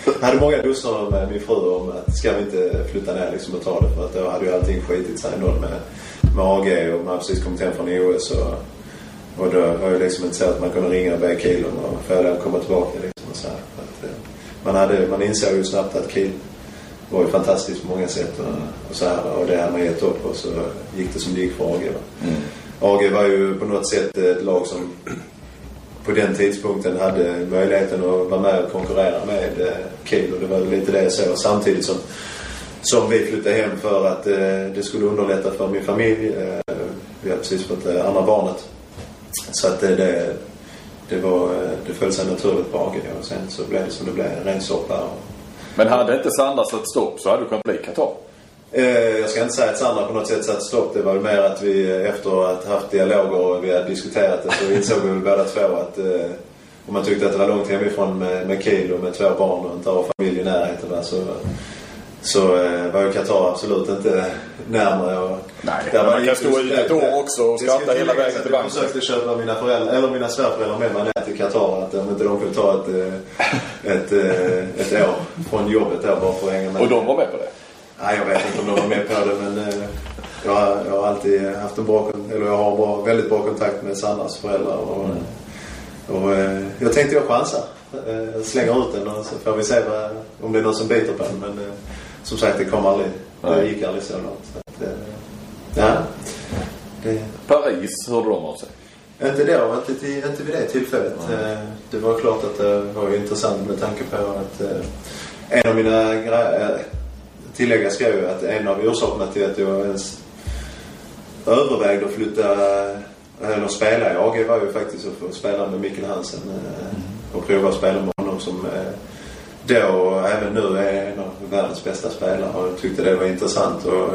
jag hade många diskussioner med min fru om att ska vi inte flytta ner liksom och ta det. För att då hade ju allting skitit sig ändå med, med AG och man hade precis kommit hem från OS. Och, och då var det liksom inte så att man kunde ringa och be att få den komma tillbaka liksom och så här. Att, eh, man, hade, man insåg ju snabbt att Kiel var ju fantastiskt på många sätt och, och så här. Och det hade man gett upp och så gick det som det gick för AG. Va? AG var ju på något sätt ett lag som på den tidpunkten hade möjligheten att vara med och konkurrera med eh, Kiel och det var lite det jag såg. Samtidigt som, som vi flyttade hem för att eh, det skulle underlätta för min familj. Eh, vi hade precis fått eh, andra barnet. Så att det, det, det, var, det föll sig naturligt på AG och sen så blev det som det blev, en ren soppa. Men hade inte Sandra satt stopp så hade du kunnat bli Qatar. Eh, jag ska inte säga att Sandra på något sätt satte stopp. Det var mer att vi efter att ha haft dialoger och vi hade diskuterat det så insåg vi väl båda två att eh, om man tyckte att det var långt hemifrån med, med Kiel och med två barn och inte ha familj i närheten så, så eh, var ju Qatar absolut inte närmare. Och Nej, där man kan stå ut ett år också och skratta hela vägen till Jag banken. försökte köpa mina föräldrar, eller mina svärföräldrar med mig ner till Qatar. Att om inte de kunde ta ett, eh, ett, eh, ett år från jobbet där bara för att hänga med. Och de var med på det. Nej, jag vet inte om de var med på det men eh, jag, har- jag har alltid haft en bra, eller jag har bra, väldigt bra kontakt med Sandras föräldrar och, och eh, jag tänkte jag chansar. Eh, slänger ut den och så får vi se vad, om det är någon som biter på den men som sagt det kom aldrig, det Nej. gick aldrig så långt. Så att, eh, ja, det, Paris hörde de av sig. inte då, inte, inte vid det tillfället. Eh, Det var klart att det var intressant med tanke på att eh, en av mina grejer, tillägga ska ju att en av orsakerna till att jag ens övervägde att flytta eller spela i AG var ju faktiskt att få spela med Mikkel Hansen eh, och prova att spela med honom som då och även nu är en av världens bästa spelare och jag tyckte det var intressant. Och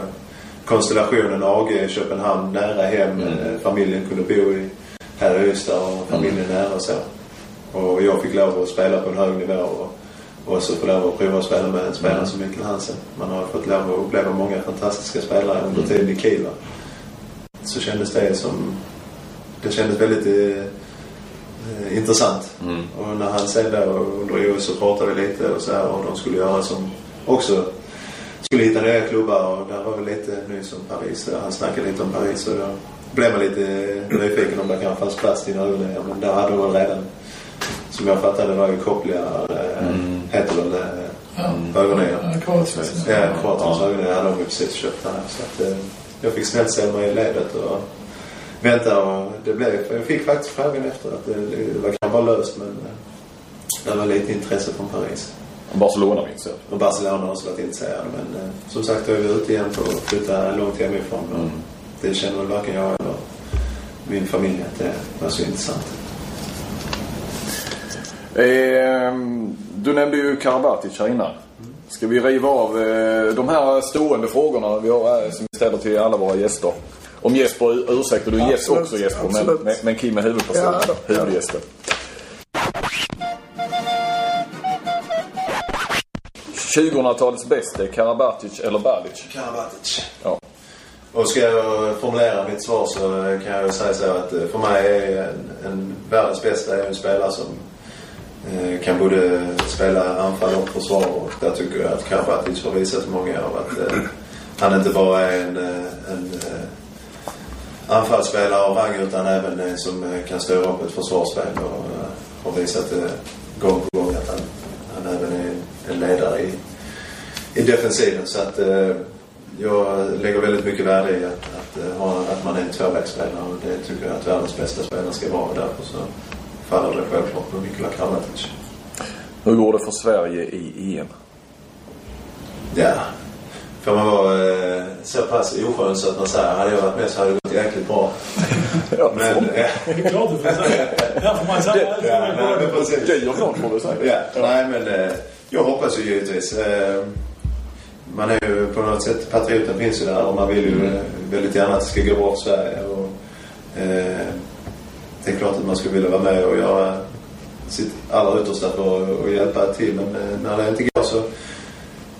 konstellationen AG Köpenhamn nära hem, eh, familjen kunde bo i här i Ystad och familjen nära och så. Och jag fick lov att spela på en hög nivå och, och så få lov att prova att spela med en spelare som Mikkel Hansen. Man har fått lov att uppleva många fantastiska spelare under tiden i Kiel. Så kändes det som... Det kändes väldigt eh, eh, intressant. Och när han sen där under OS så pratade vi lite och så här och de skulle göra som också skulle hitta nya klubbar och där var väl lite ny som Paris. Där han snackade lite om Paris och då blev man lite nyfiken om det kanske fanns plats till några övningar. Men där hade de väl redan, som jag fattade, var ju kopplingar, eh, heter väl eh, Ja. ögonögon. Ja, Kroatiens. Ja, Kroatiens ögonögon hade de ju precis köpt här. Så att, eh, jag fick snällt ställa mig i ledet och vänta och det blev, jag fick faktiskt frågan efter att det, det var kanske bara löst men eh, det var lite intresse från Paris. Barcelona minns jag. Och Barcelona har också varit intresserade. Men eh, som sagt, då är vi ute igen på att flytta långt hemifrån. Och Mm. Det känner väl varken jag eller min familj att det var så intressant. Eh, du nämnde ju Karabatic här innan. Ska vi riva av eh, de här stående frågorna vi har, som vi ställer till alla våra gäster? Om Jesper ur- ursäktar, du är gäst också Jesper, men, absolut. men, men Kim är huvudperson. Ja, då. huvudgästen. –2000-talets bästa, Karabatic eller Balic? Karabatic. Ja. Och ska jag formulera mitt svar så kan jag säga så att eh, för mig är en, en världens bästa är en spelare som eh, kan både spela anfall och försvar. Och där tycker jag att Karabatic har visat många av att eh, han inte bara är en, eh, en eh, anfallsspelare av rang utan även en som eh, kan styra upp ett försvarsspel och eh, har visat eh, gång på gång att han, han även är en, ledare i, i defensiven. Så att eh, jag lägger väldigt mycket värde i att, att, eh, att man är en tvåvägsspelare och det tycker jag att världens bästa spelare ska vara. Därför så faller det självklart på Nikola Karabatic. Hur går det för Sverige i EM? Ja. Får man vara eh, så pass oskön så att man säger hade jag varit med så hade det gått jäkligt bra. Ja, Men, eh, Det är klart du får säga. Där får man säga. ja, nej, men precis. det gör klart får du säga. Ja, nej men eh, jag hoppas ju givetvis. Eh, man är ju på något sätt, patrioten finns ju där och man vill ju eh, väldigt gärna att det ska gå bra för Sverige. Och, eh, det är klart att man skulle vilja vara med och göra sitt allra yttersta för att, att hjälpa till. Men eh, när det inte går så,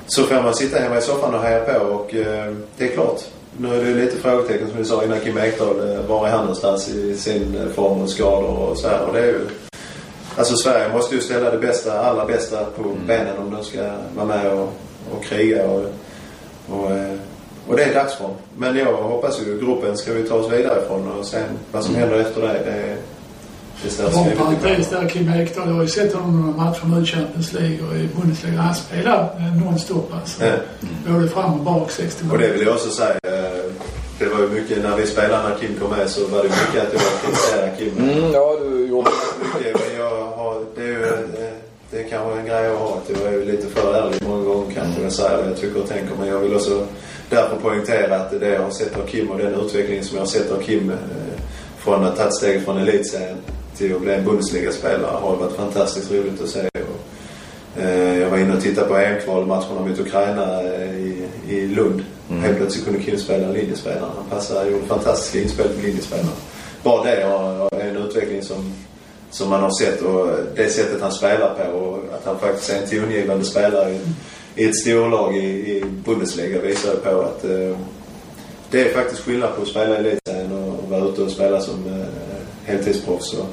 så får man sitta hemma i soffan och heja på och eh, det är klart. Nu är det lite frågetecken som vi sa innan Kim Ekdahl. eh, Var är han någonstans i sin eh, form och skador och så här. Och det är ju Alltså Sverige måste ju ställa det bästa, allra bästa på benen om de ska vara med och, och kriga. Och, och, eh, och det är dagsform. Men jag hoppas ju gruppen ska vi ta oss vidare ifrån och sen vad som händer efter det, det, det parentes där, Kim Ekdahl. Jag har ju sett honom några matcher nu i Champions League och i Bundesliga. Han spelar eh, nonstop alltså. Ja. Både fram och bak 60 Och det vill jag också säga. eh, Det var ju mycket, när vi spelade när Kim kom med så var det mycket att jag kritiserade Kim. Mm, ja, du gjorde mycket, men jag har, det är ju eh, det är kanske en grej jag har. Att jag är ju lite för ärlig många gånger kanske. Jag säger vad jag tycker och tänker. Men jag vill också därför poängtera att det jag har sett av Kim och den utvecklingen som jag har sett av Kim från att ha tagit steget från elitserien till att bli en Bundesliga-spelare har varit fantastiskt roligt att se. Och, eh, jag var inne och tittade på EM-kvalmatcherna mot Ukraina eh, i, i Lund. Helt plötsligt kunde Kim spela linjespelare. Han passade, gjorde fantastiska inspel på linjespelare. Bara det är en utveckling som som man har sett och det sättet han spelar på och att han faktiskt är en tongivande spelare i, i ett storlag i, i Bundesliga visar på att eh, det är faktiskt skillnad på att spela i elitserien och, och vara ute och spela som eh, heltidsproffs. Och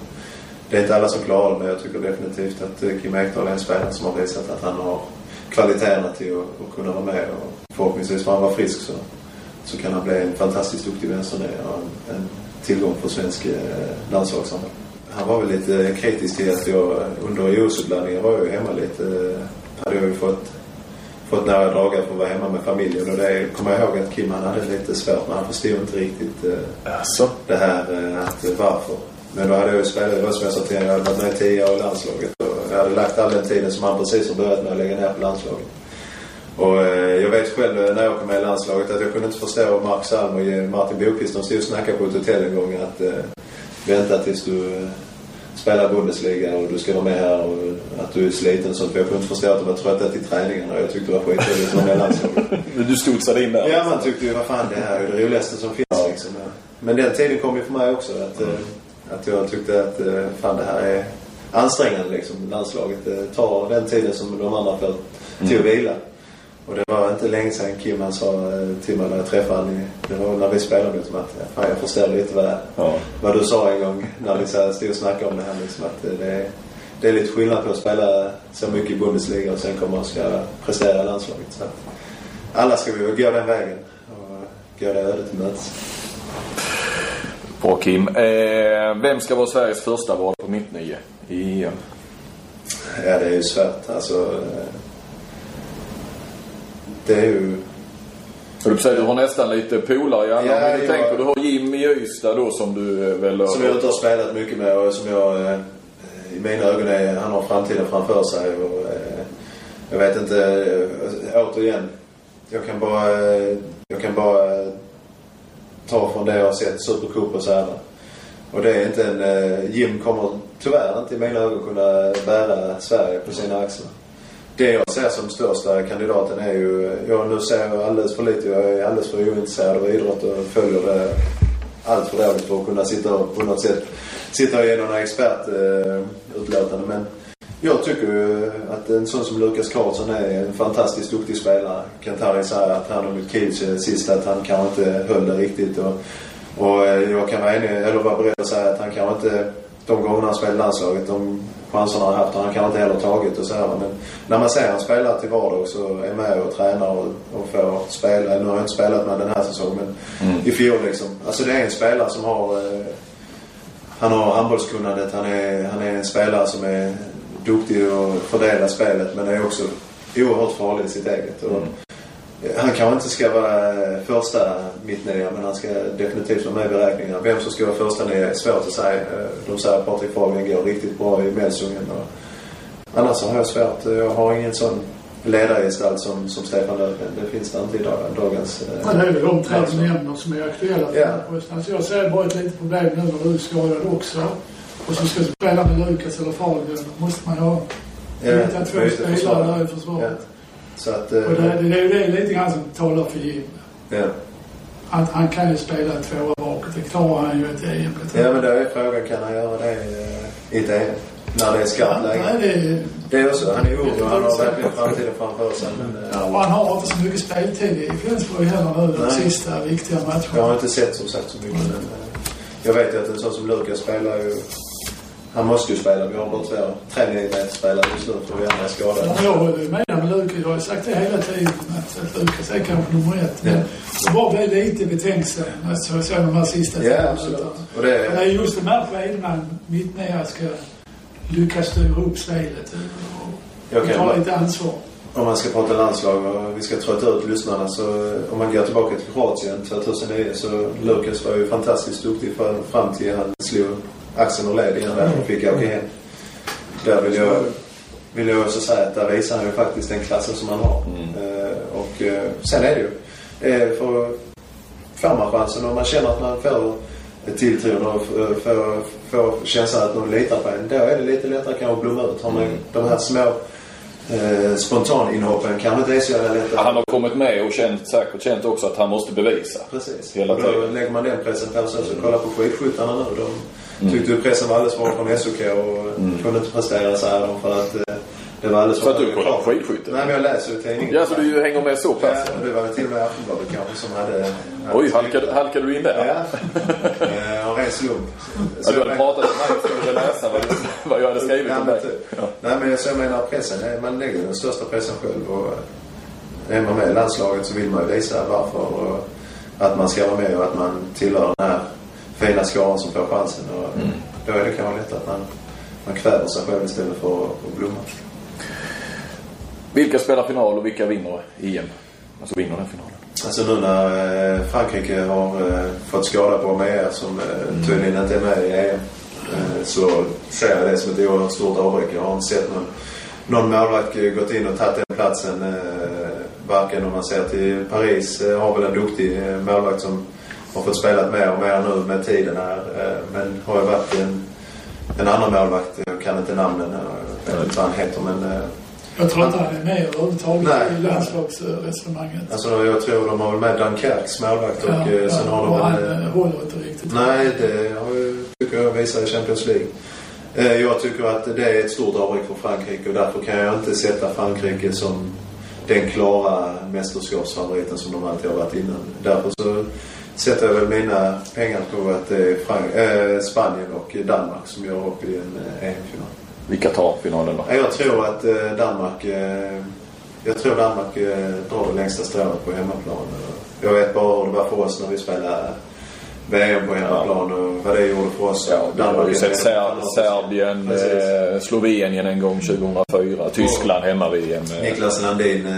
Det är inte alla som klarar men jag tycker definitivt att eh, Kim Ekdahl är en spelare som har visat att han har kvaliteterna till att, kunna vara med och förhoppningsvis får han vara frisk så, så kan han bli en fantastiskt duktig vänsternia och en, en tillgång för svensk eh, landslagssamling. Han var väl lite kritisk till att jag under OS-uppladdningen var jag ju hemma lite. eh, Hade jag ju fått, fått några dagar för att vara hemma med familjen och det kommer jag ihåg att Kim han hade lite svårt men han förstod inte riktigt eh, Alltså. det här eh, att varför. Men då hade jag ju spelat, som jag sa till honom, jag hade varit med i tio år i landslaget och jag hade lagt all den tiden som han precis har börjat med att lägga ner på landslaget. Och eh, jag vet själv när jag kom med i landslaget att jag kunde inte förstå Mark Salm och Martin Bokvist, de stod och snackade på ett hotell en gång att eh, vänta tills du eh, spelar Bundesliga och du ska vara med här och att du är sliten och sånt. För jag kunde inte förstå att de var trötta till träningarna och jag tyckte det var skitroligt att vara med i landslaget. Du studsade in där. Ja, man tyckte ju vad fan det här är det roligaste som finns liksom. Men den tiden kom ju för mig också att, eh, att jag tyckte att eh, fan det här är ansträngande liksom, landslaget. Det tar den tiden som de andra får till att vila. Och det var inte länge sedan Kim han sa eh, till mig när jag träffade honom. Det var när vi spelade honom att fan, jag förstår lite vad, Ja. vad du sa en gång när vi stod och snackade om det här. Liksom, att eh, det, är, det är lite skillnad på att spela så mycket i Bundesliga och sen komma och ska prestera i landslaget. Så alla ska vi gå den vägen och gå det ödet till mötes. Bra Kim. Eh, vem ska vara Sveriges första val på mittnio i EM? Ja, det är ju svårt. Alltså, eh, det är ju... Och du säger du har nästan lite polare i alla. Ja, men du jag- tänker du har Jim i Ystad då som du eh, väl... Som jag inte har spelat mycket med och som jag eh, i mina ögon är, han har framtiden framför sig. Och, jag vet inte, återigen. Jag kan bara, jag kan bara ta från det jag har sett Supercup och så här. Och det är inte en, eh, Jim kommer tyvärr inte i mina ögon kunna bära Sverige på sina axlar. Det jag ser som största kandidaten är ju, jag nu ser jag alldeles för lite, jag är alldeles för ointresserad av idrott och följer det allt för dåligt för att kunna sitta och på något sätt sitta och ge några expertutlåtanden. Eh, Men jag tycker ju att en sån som Lukas Karlsson är en fantastiskt duktig spelare. Kantari säger att han och Mikic sist att han kanske inte höll det riktigt. Och, och eh, jag kan vara enig, eller vara beredd att säga att han kanske inte, de gångerna han spelade landslaget, de chanserna han har haft har han kanske inte heller tagit och så här. Men när man ser han spela till vardags och är med och tränar och, och får spela, nu har jag inte spelat med den här säsongen, men i fjol liksom. Alltså det är en spelare som har eh, han har handbollskunnandet. Han är, han är en spelare som är duktig att fördela spelet men är också oerhört farlig i sitt eget. Och Han kanske inte ska vara första mittnia men han ska definitivt vara med i beräkningarna. Vem som ska vara första nia är svårt att säga. Eh, De säger att Patrik Fahlgren går riktigt bra i Melsungen. Annars har jag svårt. Jag har ingen sån ledargestalt som, som Stefan Löfven. Det finns det inte i dag, dagens... eh, Ja, det är väl de tre du nämner som är aktuella för. Alltså jag ser bara ett litet problem nu när du är skadad också. Och så ska spela med Lukas eller Fahlgren. Måste man ha Ja, två spelare där i Ja. försvaret. Så att... Och det, eh, det är ju det lite grann som talar för Jim. Ja. Han, han kan ju spela tvåa bakåt. Det klarar han ju ett EM. det Ja men då är frågan, kan han göra det eh, i ett EM? När det är skarpt Nej, läge? det, Det är också, han är ung och han har verkligen framtiden framför sig. Men eh, ja, och han har inte så mycket speltid i Flensburg heller nu de sista viktiga jag har matcherna. inte sett som sagt så mycket. Men, jag vet ju att en sån som Lukas spelar ju... Han måste ju spela. Vi har bara två, tre spelare just nu för vi andra är skadade. jag håller med med Lukas. Jag har sagt det hela tiden att, Lukas är kanske nummer ett. Men Ja. jag bara blev lite betänksam när jag såg de här sista Ja, absolut. Och det det är just de här skedena mittnära ska lyckas styra upp spelet och, ta lite ansvar. Om man ska prata landslag och vi ska trötta ut lyssnarna så om man går tillbaka till Kroatien 2009 så Lukas var ju fantastiskt duktig fram till han slog axeln och led igen där och fick åka hem. Där vill jag, vill jag också säga att där visar han ju faktiskt den klassen som han har. Eh, och eh, sen är det ju, eh, för får man chansen och man känner att man får tilltron och f- får, får känslan att någon litar på en. Då är det lite lättare kanske att blomma ut. Har man de här små eh, spontaninhoppen kanske inte är så jävla lätta. Han har kommit med och känt, säkert känt också att han måste bevisa. Precis. Hela och då tiden. lägger man den pressen på sig. Så kolla på skidskyttarna nu. De tyckte ju pressen var alldeles för hård från SOK och kunde inte prestera så här för att eh, det var alldeles För att du kollar skidskytte? Nej, men jag läser ju tidningen. Ja, så du hänger med så Ja, pass? det var väl till och med Aftonbladet kanske som hade... hade Oj, halkade, halkade du in där? Ja. Eh, Av ren slump. Ja, du hade pratat med mig och skulle läsa vad, vad jag hade skrivit Ja, om men dig. typ. Nej, men så jag menar pressen. eh, Man lägger den största pressen själv. Och är man med i landslaget så vill man ju visa varför. Och att man ska vara med och att man tillhör den här fina skaran som får chansen. Och Då är det kanske lätt att man, man kväver sig själv istället för att, blomma. Vilka spelar final och vilka vinner EM? Alltså vinner den finalen. Alltså nu när eh, Frankrike har eh, fått skada på Mea som eh, tydligen inte är med i EM så ser jag det som ett oerhört stort avbräck. Jag har inte sett någon, någon målvakt gått in och tagit den platsen. Varken om man ser till Paris har väl en duktig målvakt som har fått spela mer och mer nu med tiden här. Eh, men har ju varit en, en annan målvakt. Jag kan inte namnen. Jag vet inte vad han heter men eh, Jag tror inte han är med överhuvudtaget i landslagsresonemanget. Alltså jag tror de har väl med Dunkerques målvakt och Ja, eh, sen ja, har de och han eh, håller inte riktigt. Nej, det har ju, tycker jag visar i Champions League. Jag tycker att det är ett stort avbräck för Frankrike och därför kan jag inte sätta Frankrike som den klara mästerskapsfavoriten som de alltid har varit innan. Därför så sätter jag väl mina pengar på att det är Frank- äh, Spanien och Danmark som gör upp i en eh, EM-final. Vilka tar finalen då? Ja, Jag tror att eh, Danmark... Eh, jag tror Danmark eh, drar det längsta strået på hemmaplan. Jag vet bara hur det var för oss när vi spelade VM på hemmaplan och vad det gjorde för oss. Ja, vi har ju sett Ser- Serbien, eh, Slovenien en gång 2004. Tyskland hemma-VM. eh. Niklas Landin eh,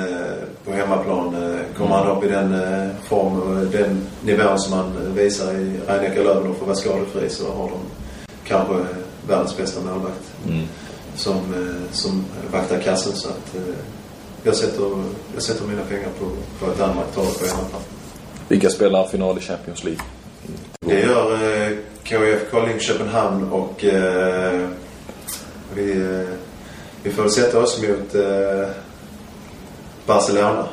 på hemmaplan. Eh, kommer han upp i den eh, form och den nivån som han eh, visar i Rhein Löven och får vara skadefri så har de kanske eh, världens bästa målvakt. Mm. som, eh, som vaktar kassen. Så att, eh, jag, sätter, jag sätter mina pengar på, på att Danmark tar det på hemmaplan. Vilka spelar final i Champions League? Det gör eh, KIF Kolding Köpenhamn och eh, vi, eh, vi får sätta oss mot eh, Barcelona.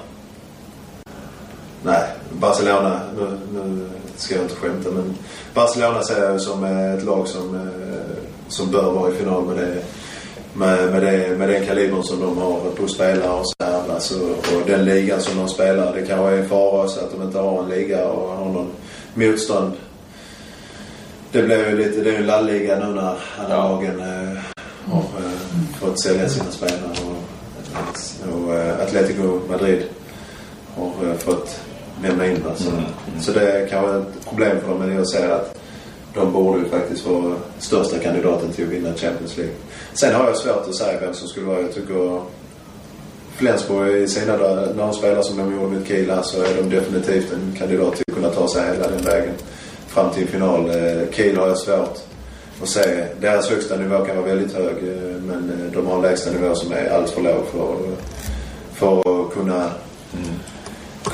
Nej, Barcelona, nu, nu ska jag inte skämta men Barcelona ser jag som eh, ett lag som, eh, som bör vara i final med det med, med, det, med den kalibern som de har på spelare och så här. Alltså, och den ligan som de spelar. Det kanske är en fara så att de inte har en liga och har någon motstånd. Det blir ju lite, det är ju en lallliga nu när alla lagen eh, har eh, fått sälja sina spelare. Och, och eh, Atletico Madrid har eh, fått lämna in. Alltså. Mm. Så det är kanske ett problem för dem. Men jag ser att de borde ju faktiskt vara största kandidaten till att vinna Champions League. Sen har jag svårt att säga vem som skulle vara. Jag tycker Flensburg i sina dagar, när de spelar som de gjorde mot Kiel här, så är de definitivt en kandidat till att kunna ta sig hela den vägen fram till final. Eh, Kiel har jag svårt att se. Deras högsta nivå kan vara väldigt hög eh, men eh, de har en lägsta nivå som är alldeles för låg för, för att kunna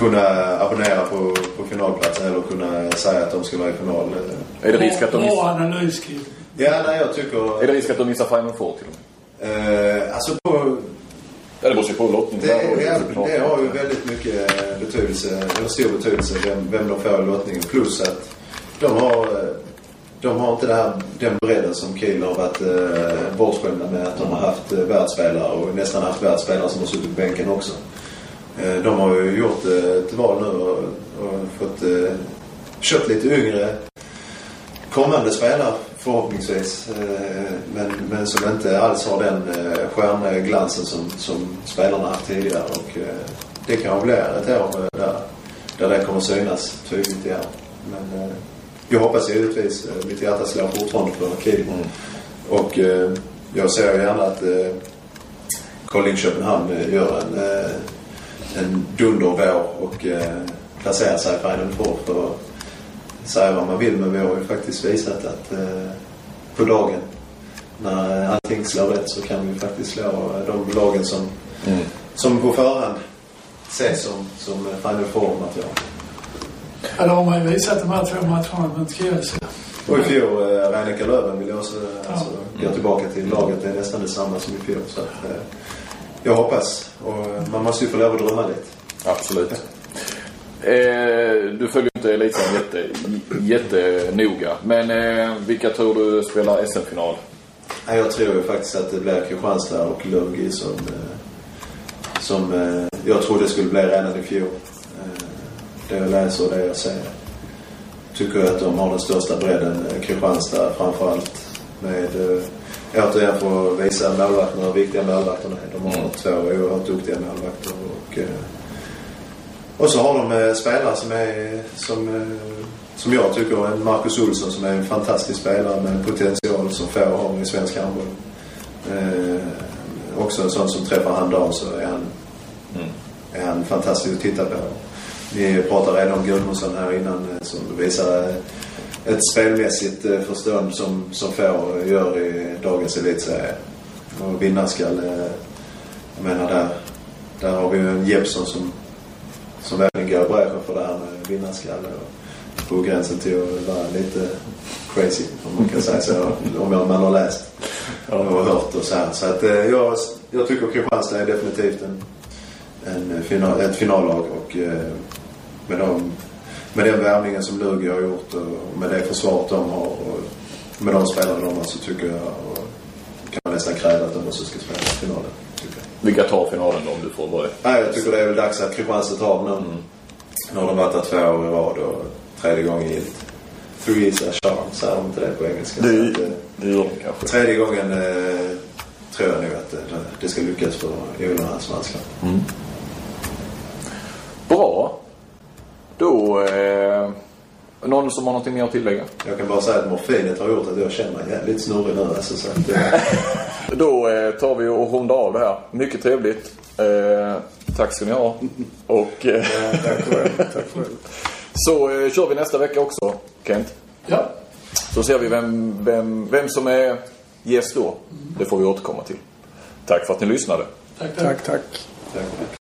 kunna abonnera på, på finalplatsen eller kunna säga att de ska vara i final. eh. Är det risk att de Bra missar, analys, Kim. Ja, nej, jag tycker... är det risk att de missar Final Four till och med? Eh, alltså på, Ja, det beror ju på lottningen. det, det, såklart. det har ju väldigt mycket betydelse, eller stor betydelse, vem, vem de får i lottningen. Plus att de har, eh, de har inte det här, den bredden som Kiel har varit eh, bortskämda med. Att de har haft eh, världsspelare och nästan haft världsspelare som har suttit på bänken också. Eh, de har ju gjort eh, ett val nu och, och fått eh, köpt lite yngre kommande spelare förhoppningsvis. Men, men som inte alls har den stjärnglansen som, som spelarna haft tidigare. Och det kanske blir ett år där, där det kommer synas tydligt igen. Men jag hoppas givetvis, mitt hjärta slår fortfarande för Kiel. Mm. Och jag ser gärna att Kolding Köpenhamn gör en, en dundervår och eh, placerar sig i Final Four. För säga vad man vill men vi har ju faktiskt visat att eh, på dagen när allting slår rätt så kan vi faktiskt slå de lagen som, Mm. som på förhand ses som, som Final Four-material. Ja, det har man ju visat de här två matcherna mot Kielce. Och i fjol, eh, Reineke Löven vill jag också alltså, Ja. gå tillbaka till. Laget Det är nästan detsamma som i fjol. Så att, eh, jag hoppas. Och man måste ju få lov att drömma lite. Absolut. Eh, du följer inte elitserien jätte, jättenoga. Men eh, vilka tror du spelar SM-final? Jag tror ju faktiskt att det blir Kristianstad och Lundby som, eh, som eh, jag trodde skulle bli redan i fjol. Eh, Det jag läser och det jag ser. Tycker att de har den största bredden. Kristianstad framförallt. Med, återigen för att visa målvakterna hur viktiga målvakterna är. De har Mm. två oerhört duktiga målvakter. Och, eh, och så har de eh, spelare som är, som, eh, som jag tycker, Marcus Olsson som är en fantastisk spelare med en potential som få har i svensk handboll. Eh, också en sån som träffar han dag så är han, Mm. är han fantastisk att titta på. Vi pratade redan om Gudmundsson här innan som visar ett spelmässigt eh, förstånd som, som få gör i dagens elitserie. Och vinnarskalle, jag menar där, där har vi ju en Jeppsson som, som verkligen går i bräschen för det här med vinnarskalle. Och på gränsen till att vara lite crazy, om man kan säga så. Om man har läst och hört och så här. Så att eh, jag, jag tycker Kristianstad är definitivt en, en final, ett finallag och eh, med, de, med den värvningen som Lugi har gjort och med det försvaret de har och med de spelarna de har så tycker jag kan man nästan kräva att de också ska spela finalen. Vilka tar finalen då om du får börja? Nej, jag tycker det är väl dags att Kristianstad tar den. Mm. Nu har de varit där två år i rad och tredje gången gillt. Three is a charm, säger de inte det på engelska? Det, att, eh, det gör de kanske. Tredje gången eh, tror jag nog att eh, det ska lyckas för Jonas och hans manskap. Bra. Då... Eh, någon som har något mer att tillägga? Jag kan bara säga att morfinet har gjort att jag känner mig jävligt snurrig nu. Alltså, så att, eh, Då eh, tar vi och rundar av det här. Mycket trevligt. Eh, tack ska ni ha. Och eh, Tack själv. Tack själv. så eh, kör vi nästa vecka också, Kent. Ja, Så ser vi vem, vem, vem som är gäst då. Det får vi återkomma till. Tack för att ni lyssnade. tack, tack. Tack, tack. tack.